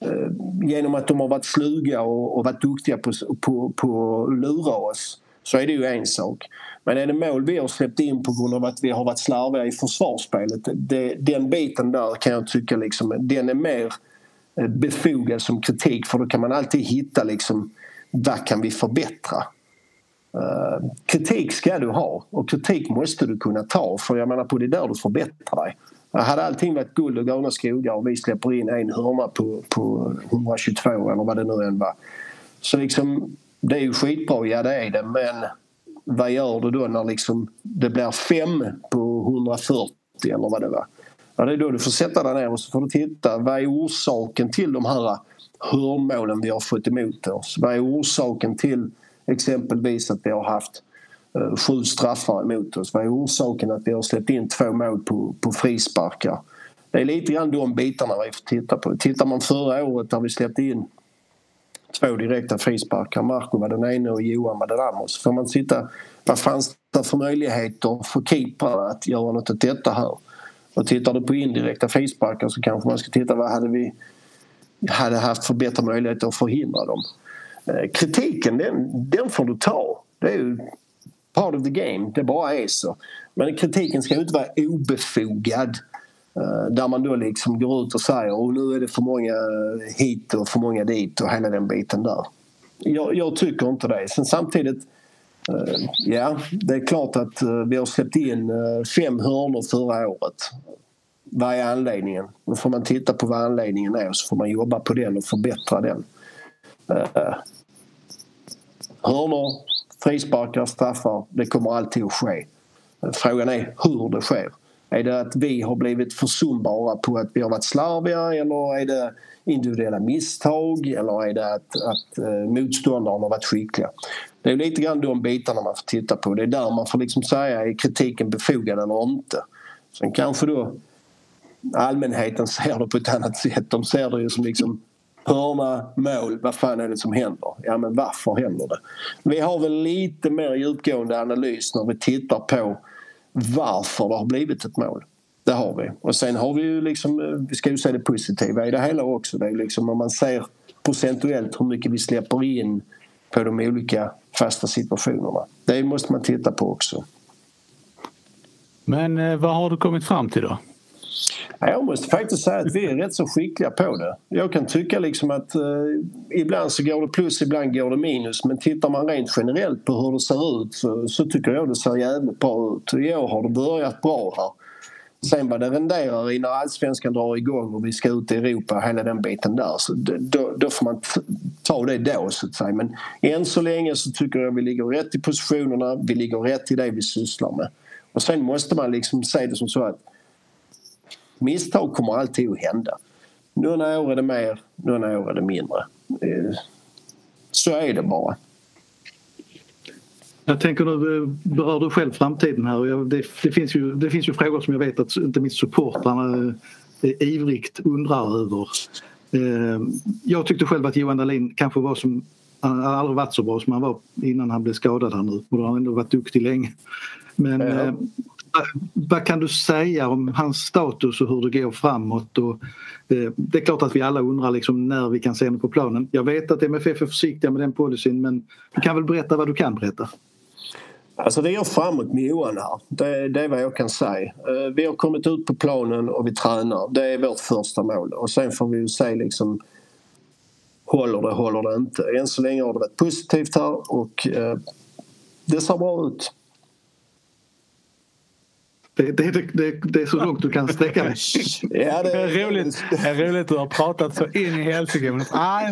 Eh, genom att de har varit sluga och, och varit duktiga på, på, på att lura oss så är det ju en sak. Men är det mål vi har släppt in på grund av att vi har varit slarviga i försvarsspelet det, den biten där kan jag tycka liksom, den är mer eh, befogad som kritik för då kan man alltid hitta liksom vad kan vi förbättra? Uh, kritik ska du ha och kritik måste du kunna ta för jag menar på det är där du förbättrar dig. Hade allting varit guld och gröna skogar och vi släpper in en hörna på, på 122 eller vad det nu än var. Så liksom, det är ju skitbra, ja det är det, men vad gör du då när liksom det blir fem på 140 eller vad det var? Ja, det är då du får sätta dig ner och så får du titta vad är orsaken till de här hörnmålen vi har fått emot oss? Vad är orsaken till exempelvis att vi har haft Eh, sju straffar emot oss. Vad är orsaken att vi har släppt in två mål på, på frisparkar? Det är lite grann de bitarna vi får titta på. Tittar man förra året där vi släppte in två direkta frisparkar. Marco var den ena och Johan var den andra. Så får man titta vad fanns det för möjligheter för keepare att göra något åt detta här. Och tittar du på indirekta frisparkar så kanske man ska titta vad hade vi hade haft för bättre möjligheter att förhindra dem. Eh, kritiken den, den får du ta. Det är ju part of the game. Det bara är så. Men kritiken ska ju inte vara obefogad. Eh, där man då liksom går ut och säger och nu är det för många eh, hit och för många dit och hela den biten där. Jag, jag tycker inte det. Sen samtidigt, eh, ja det är klart att vi har släppt in fem hörnor förra året. Vad är anledningen? Då får man titta på vad anledningen är och så får man jobba på den och förbättra den. Hörnor Frisparkar, straffar, det kommer alltid att ske. Frågan är hur det sker. Är det att vi har blivit försumbara på att vi har varit slarviga eller är det individuella misstag eller är det att, att eh, motståndarna har varit skickliga? Det är lite grann de bitarna man får titta på. Det är där man får liksom säga är kritiken befogad eller inte. Sen kanske då allmänheten ser det på ett annat sätt. De ser det ju som liksom hörna, mål, vad fan är det som händer? Ja men varför händer det? Vi har väl lite mer djupgående analys när vi tittar på varför det har blivit ett mål. Det har vi. Och sen har vi ju liksom, eh, vi ska ju se det positiva i det hela också. Det är liksom om man ser procentuellt hur mycket vi släpper in på de olika fasta situationerna. Det måste man titta på också. Men eh, vad har du kommit fram till då? Jag måste faktiskt säga att vi är rätt så skickliga på det. Jag kan tycka liksom att eh, ibland så går det plus, ibland går det minus. Men tittar man rent generellt på hur det ser ut så, så tycker jag det ser jävligt bra ut. I år har det börjat bra här. Sen vad det renderar i när allsvenskan drar igång och vi ska ut i Europa, hela den biten där. Så då, då får man ta det då så att säga. Men än så länge så tycker jag vi ligger rätt i positionerna, vi ligger rätt i det vi sysslar med. Och sen måste man liksom se det som så att misstag kommer alltid att hända. Några år är det mer, några år är det mindre. Eh, så är det bara. Jag tänker nu berör du själv framtiden här det, det, finns ju, det finns ju frågor som jag vet att inte minst supportrarna ivrigt undrar över. Jag tyckte själv att Johan Dahlin kanske var som han har aldrig varit så bra som han var innan han blev skadad här nu och han har ändå varit duktig länge. Men ja vad kan du säga om hans status och hur det går framåt? Och, eh, det är klart att vi alla undrar liksom när vi kan se honom på planen. Jag vet att MFF är försiktiga med den policyn men du kan väl berätta vad du kan berätta? Alltså det går framåt med Johan här. Det, det är vad jag kan säga. Eh, vi har kommit ut på planen och vi tränar. Det är vårt första mål och sen får vi ju se liksom håller det, håller det inte. Än så länge har det varit positivt här och eh, det ser bra ut. Det, det, det, det, är så långt du kan sträcka dig. Ja, det, är roligt, det är roligt att du har pratat så in i helsike. Ja,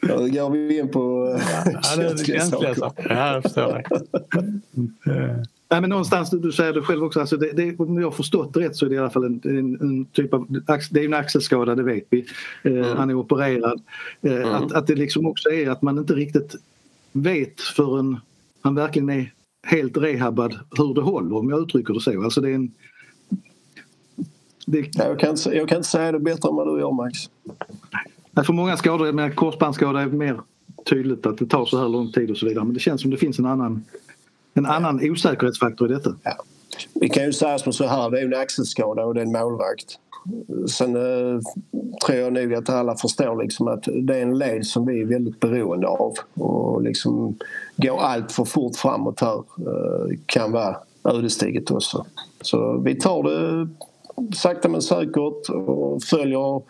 då går vi in på ja, det är känsliga saker. Ja, jag förstår Nej, men någonstans, du säger det själv också, alltså det, det, om jag har förstått det rätt så är det i alla fall en, en, en typ av, det är en axelskada det vet vi. Eh, mm. Han är opererad. Eh, mm. att, att det liksom också är att man inte riktigt vet förrän han verkligen är helt rehabad hur det håller om jag uttrycker det så. Alltså det är en, det... Jag, kan, jag kan inte säga det bättre än vad du gör Max. För många skador, med korsbandsskada är mer tydligt att det tar så här lång tid och så vidare men det känns som det finns en annan en annan osäkerhetsfaktor i detta. Ja. Vi kan ju säga som så här, det är en axelskada och det är en målvakt. Sen eh, tror jag nog att alla förstår liksom att det är en led som vi är väldigt beroende av och liksom går allt för fort framåt här eh, kan vara ödesdigert också. Så vi tar det sakta men säkert och följer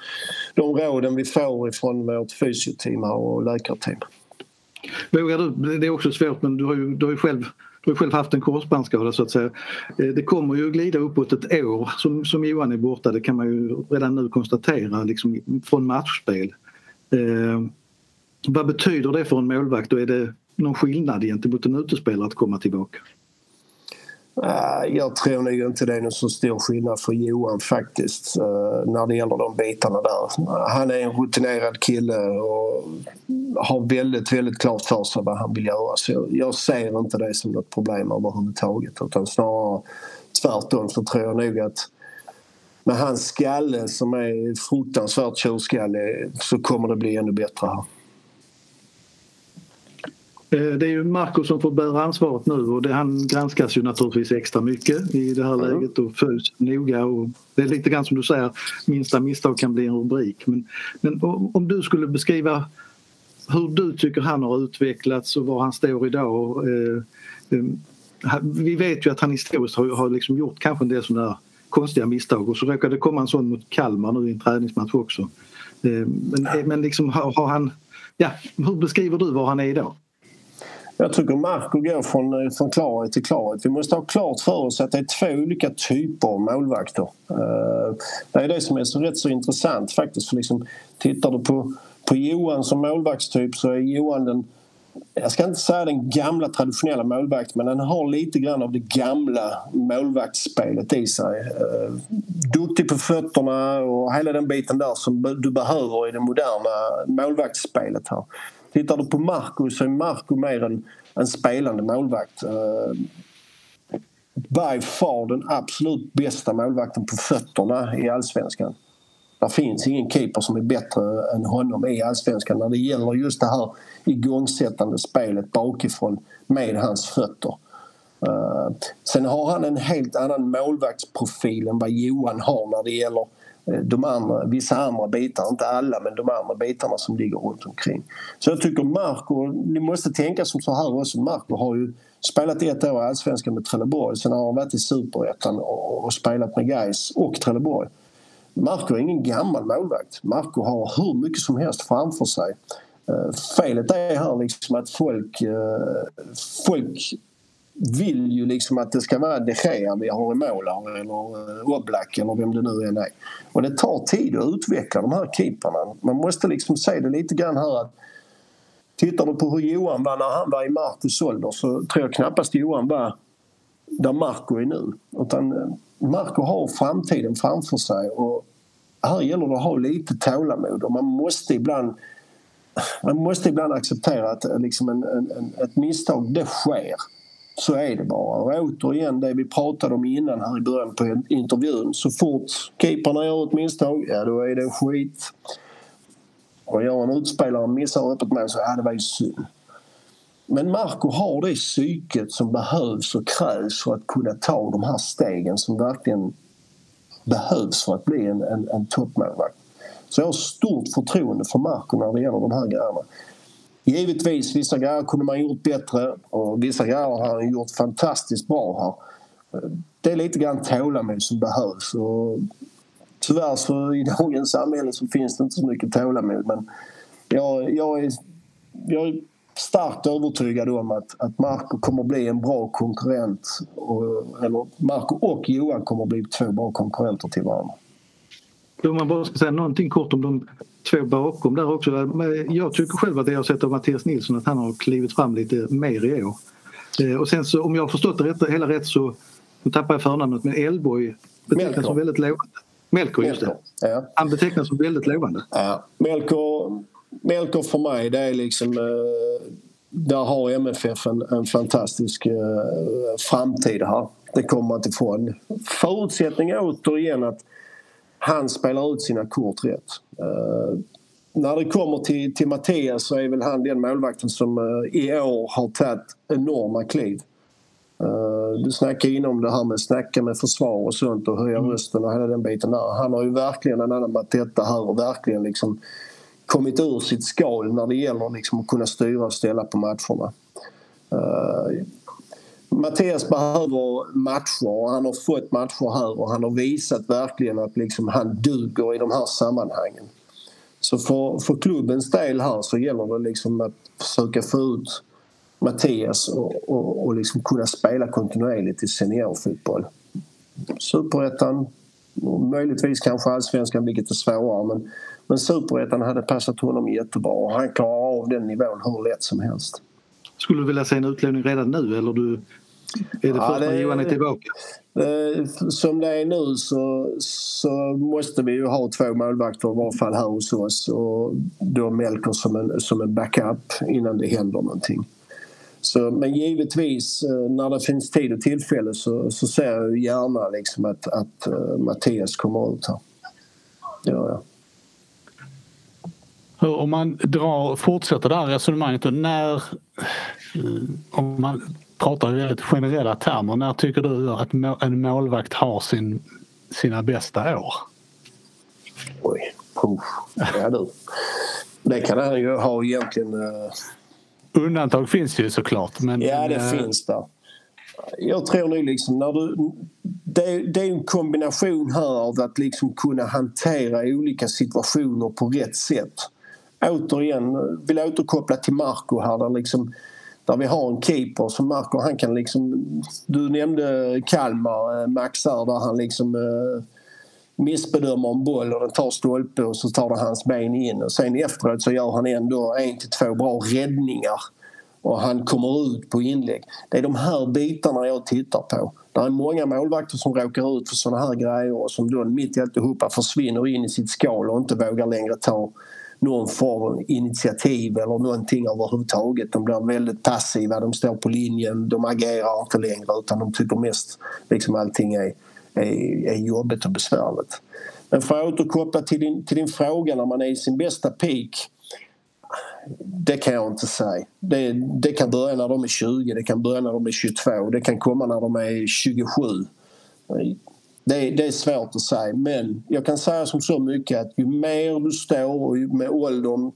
de råden vi får ifrån vårt fysioteam och läkarteam. Vågar du, det är också svårt men du har ju, du har ju själv du har själv haft en korsbandsskada så att säga. Eh, det kommer ju glida uppåt ett år som, som Johan är borta, det kan man ju redan nu konstatera liksom, från matchspel. Eh, vad betyder det för en målvakt och är det någon skillnad gentemot en utespelare att komma tillbaka? Eh, jag tror nog inte det är någon så stor skillnad för Johan faktiskt eh, när det gäller de bitarna där. Han är en rutinerad kille och har väldigt, väldigt klart för sig vad han vill göra. Så jag ser inte det som något problem överhuvudtaget utan snarare tvärtom så tror jag nog att med hans skalle som är fruktansvärt tjurskallig så kommer det bli ännu bättre här. Eh, det är ju Marco som får bära ansvaret nu och det, han granskas ju naturligtvis extra mycket i det här mm. läget och följs noga. Och det är lite grann som du säger, minsta misstag kan bli en rubrik. Men, men om du skulle beskriva hur du tycker han har utvecklats och var han står idag. Eh, eh, vi vet ju att han historiskt har, har liksom gjort kanske en del sådana där konstiga misstag och så råkade det komma en sån mot Kalmar nu i en träningsmatch också. Men, men liksom har, har han, ja, hur beskriver du var han är idag? Jag tycker Marco går från, eh, från klarhet till klarhet. Vi måste ha klart för oss att det är två olika typer av målvakter. Eh, det är det som är så rätt så intressant faktiskt. För liksom, tittar du på, på Johan som målvaktstyp så är Johan den jag ska inte säga den gamla traditionella målvakten men den har lite grann av det gamla målvaktsspelet i sig. Eh, duktig på fötterna och hela den biten där som du behöver i det moderna målvaktsspelet här. Tittar du på Marco så är Marco mer en, en spelande målvakt. Uh, by far den absolut bästa målvakten på fötterna i allsvenskan. Det finns ingen keeper som är bättre än honom i allsvenskan när det gäller just det här igångsättande spelet bakifrån med hans fötter. Uh, sen har han en helt annan målvaktsprofil än vad Johan har när det gäller Eh, de andra, vissa andra bitar, inte alla men de andra bitarna som ligger runt omkring. Så jag tycker Marco, ni måste tänka som så här också, Marco har ju spelat ett år i Allsvenskan med Trelleborg, sen har han varit i Superettan och, och spelat med Gais och Trelleborg. Marco är ingen gammal målvakt. Marco har hur mycket som helst framför sig. Eh, felet är här liksom att folk, eh, folk vill ju liksom att det ska vara de Gea vi har i mål eller eh, Oblak eller vem det nu än är. Och det tar tid att utveckla de här keeparna. Man måste liksom se det lite grann här att Tittar du på hur Johan var när han var i Marcus ålder så tror jag knappast Johan var där Marco är nu. Utan eh, Marco har framtiden framför sig och här gäller det att ha lite tålamod och man måste ibland man måste ibland acceptera att eh, liksom en, en, ett misstag, det sker. Så är det bara. Och återigen det vi pratade om innan här i början på intervjun. Så fort keeperna gör ett misstag, ja då är det skit. Och gör en utspelare missar öppet mål så ja det var ju synd. Men Marco har det psyket som behövs och krävs för att kunna ta de här stegen som verkligen behövs för att bli en, en, en toppmålvakt. Så jag har stort förtroende för Marco när det gäller de här grejerna. Givetvis, vissa grejer kunde man gjort bättre och vissa grejer har han gjort fantastiskt bra här. Det är lite grann tålamod som behövs. Och tyvärr så i dagens samhälle så finns det inte så mycket tålamod men jag, jag, är, jag är starkt övertygad om att, att Marco kommer bli en bra konkurrent. Och, eller Marco och Johan kommer bli två bra konkurrenter till varandra. Om man bara ska säga någonting kort om de två bakom där också. Jag tycker själv att det jag har sett av Mattias Nilsson att han har klivit fram lite mer i år. Eh, och sen så om jag har förstått det rätt, hela rätt så, nu tappar jag förnamnet, men Elborg betecknas som väldigt lovande. Melker, just det. Ja. Han betecknas som väldigt lovande. Ja. Melker, Melker för mig, det är liksom... Eh, där har MFF en, en fantastisk eh, framtid här. Det kommer man inte ifrån. Förutsättningen återigen att han spelar ut sina kort rätt. Uh, när det kommer till, till Mattias så är väl han den målvakten som uh, i år har tagit enorma kliv. Uh, du snackade innan om det här med snacka med försvar och sånt och höja mm. rösten och hela den biten där. Han har ju verkligen anammat detta här och verkligen liksom kommit ur sitt skal när det gäller liksom att kunna styra och ställa på matcherna. Mattias behöver matcher och han har fått matcher här och han har visat verkligen att liksom han duger i de här sammanhangen. Så för, för klubbens del här så gäller det liksom att försöka få ut Mattias och, och, och liksom kunna spela kontinuerligt i seniorfotboll. Superettan, möjligtvis kanske allsvenskan vilket är svårare men, men superettan hade passat honom jättebra och han klarar av den nivån hur lätt som helst. Skulle du vilja se en utlåning redan nu eller du, är det först när Johan är tillbaka? Som det är nu så, så måste vi ju ha två målvakter i varje fall här hos oss och då Melker som en, som en backup innan det händer någonting. Så, men givetvis eh, när det finns tid och tillfälle så, så ser jag gärna liksom att, att uh, Mattias kommer ut här. Det gör jag. Om man drar, fortsätter det här resonemanget när eh, om man pratar i väldigt generella termer, när tycker du att en målvakt har sin, sina bästa år? Oj, puff. Ja du. Det kan han ju ha egentligen. Uh... Undantag finns ju såklart. Men, ja, det uh... finns där. Jag tror nog liksom när du... Det, det, är en kombination här av att liksom kunna hantera olika situationer på rätt sätt återigen vill återkoppla till Marco här där liksom där vi har en keeper som märker, han kan liksom... Du nämnde Kalmar, eh, Max här, där han liksom eh, missbedömer en boll och den tar stolpe och så tar det hans ben in och sen efteråt så gör han ändå en till två bra räddningar och han kommer ut på inlägg. Det är de här bitarna jag tittar på. Det är många målvakter som råkar ut för såna här grejer och som då mitt i alltihopa försvinner in i sitt skal och inte vågar längre ta någon form av initiativ eller någonting överhuvudtaget. De blir väldigt passiva, de står på linjen, de agerar inte längre utan de tycker mest liksom allting är, är, är jobbigt och besvärligt. Men för att återkoppla till din, till din fråga när man är i sin bästa peak det kan jag inte säga. Det, det, kan börja när de är 20, det kan börja när de är 22, det kan komma när de är 27. Det, det, är svårt att säga men jag kan säga som så mycket att ju mer du står och med åldern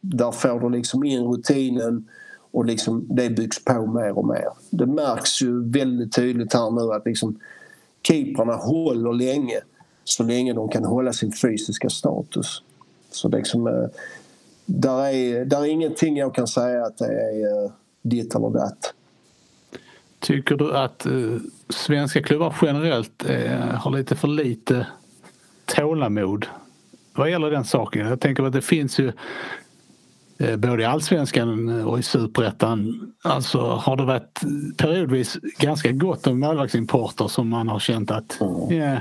där får du liksom in rutinen och liksom det byggs på mer och mer. Det märks ju väldigt tydligt här nu att liksom keeprarna håller länge så länge de kan hålla sin fysiska status. Så liksom, eh, där är, där är ingenting jag kan säga att det är eh, ditt eller datt. Tycker du att eh, svenska klubbar generellt eh, har lite för lite tålamod vad gäller den saken? Jag tänker att det finns ju eh, både i allsvenskan och i superettan alltså har det varit periodvis ganska gott om målvaktsimporter som man har känt att... Mm. Yeah.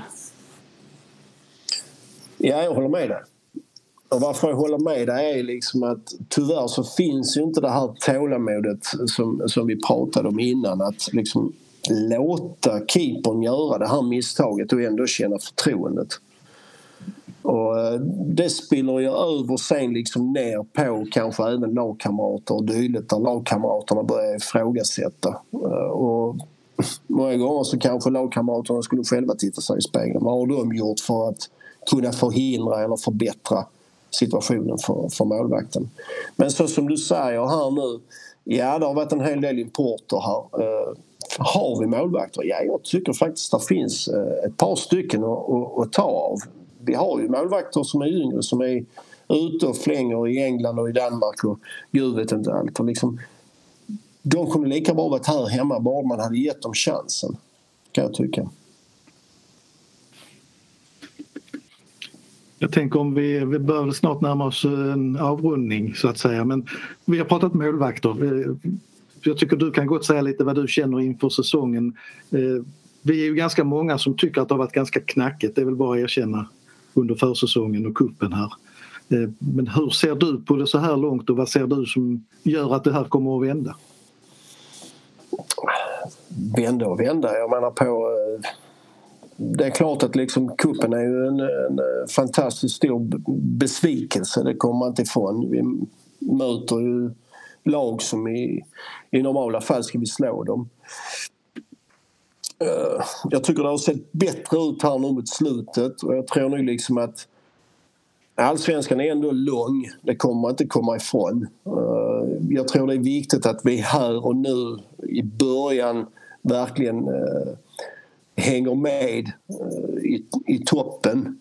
Ja, jag håller med dig. Och varför jag håller med dig är liksom att tyvärr så finns ju inte det här tålamodet som, som vi pratade om innan. Att liksom låta keepern göra det här misstaget och ändå känna förtroendet. Och eh, det spiller ju över sen liksom ner på kanske även lagkamrater och dylikt där lagkamraterna börjar ifrågasätta. Eh, och många gånger så kanske lagkamraterna skulle själva titta sig i spegeln. Vad har de gjort för att kunna förhindra eller förbättra situationen för, för målvakten? Men så som du säger här nu, ja det har varit en hel del importer här. Eh, har vi målvakter? Ja, jag tycker faktiskt att det finns eh, ett par stycken att, att, att ta av vi har ju målvakter som är yngre som är ute och flänger i England och i Danmark och gud vet inte allt. Och liksom, de kunde lika bra varit här hemma bara man hade gett dem chansen, kan jag tycka. Jag tänker om vi, vi bör snart närma oss en avrundning så att säga men vi har pratat målvakter. Jag tycker du kan gott säga lite vad du känner inför säsongen. Eh, vi är ju ganska många som tycker att det har varit ganska knackigt, det är väl bara att erkänna under försäsongen och kuppen här. Eh, men hur ser du på det så här långt och vad ser du som gör att det här kommer att vända? Vända och vända, jag menar på eh, det är klart att liksom kuppen är ju en, en eh, fantastiskt stor besvikelse, det kommer man inte ifrån. Vi möter ju lag som i, i normala fall ska vi slå dem. Eh, jag tycker det har sett bättre ut här nu mot slutet och jag tror nu liksom att Allsvenskan är ändå lång, det kommer man inte komma ifrån. Eh, jag tror det är viktigt att vi här och nu i början verkligen eh, hänger med eh, i, i toppen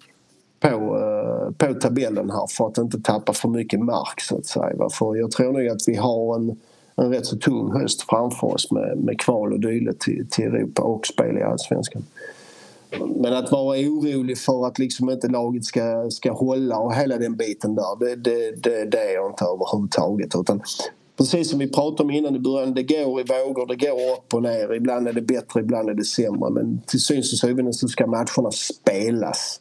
på, eh, på tabellen här för att inte tappa för mycket mark så att säga. För jag tror nog att vi har en en rätt så tung höst framför oss med, med kval och dylikt till, till Europa och spel i Allsvenskan. Men att vara orolig för att liksom inte laget ska, ska hålla och hela den biten där, det, det, det, det är jag inte överhuvudtaget. Utan precis som vi pratade om innan i början, det går i vågor, det går upp och ner. Ibland är det bättre, ibland är det sämre. Men till syvende och syvende så ska matcherna spelas.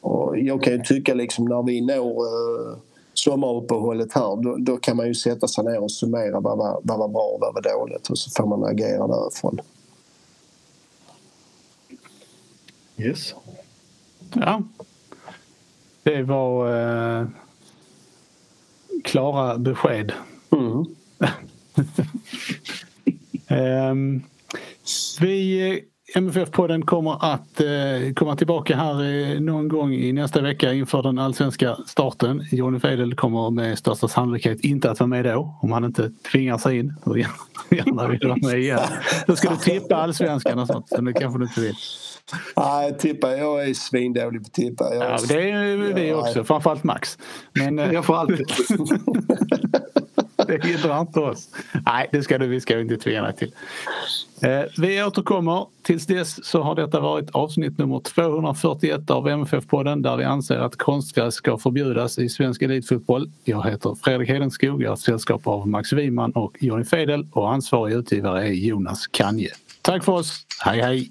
Och jag kan ju tycka liksom när vi når uh, sommaruppehållet här då, då, kan man ju sätta sig ner och summera vad var, vad var bra och vad var dåligt och så får man agera därifrån. Yes. Ja. Det var eh, klara besked. Mm. um, vi MFF-podden kommer att eh, komma tillbaka här eh, någon gång i nästa vecka inför den allsvenska starten. Johnny Fedel kommer med största sannolikhet inte att vara med då om han inte tvingar sig in och gärna vill vara med igen. Då ska du tippa allsvenskan och sånt, så det kanske du inte vill. Nej, tippa. Jag är svindålig på att tippa. Är... Ja, det är vi också, framförallt Max. Men, eh, jag får alltid. det hindrar inte oss. Nej, det ska du, vi ska inte tvinga dig till. Eh, vi återkommer. Tills dess så har detta varit avsnitt nummer 241 av MFF-podden där vi anser att konstgräs ska förbjudas i svensk elitfotboll. Jag heter Fredrik Hedenskog, jag har sällskap av Max Wiman och Johnny Fedel och ansvarig utgivare är Jonas Kanje. Tack för oss, hej hej!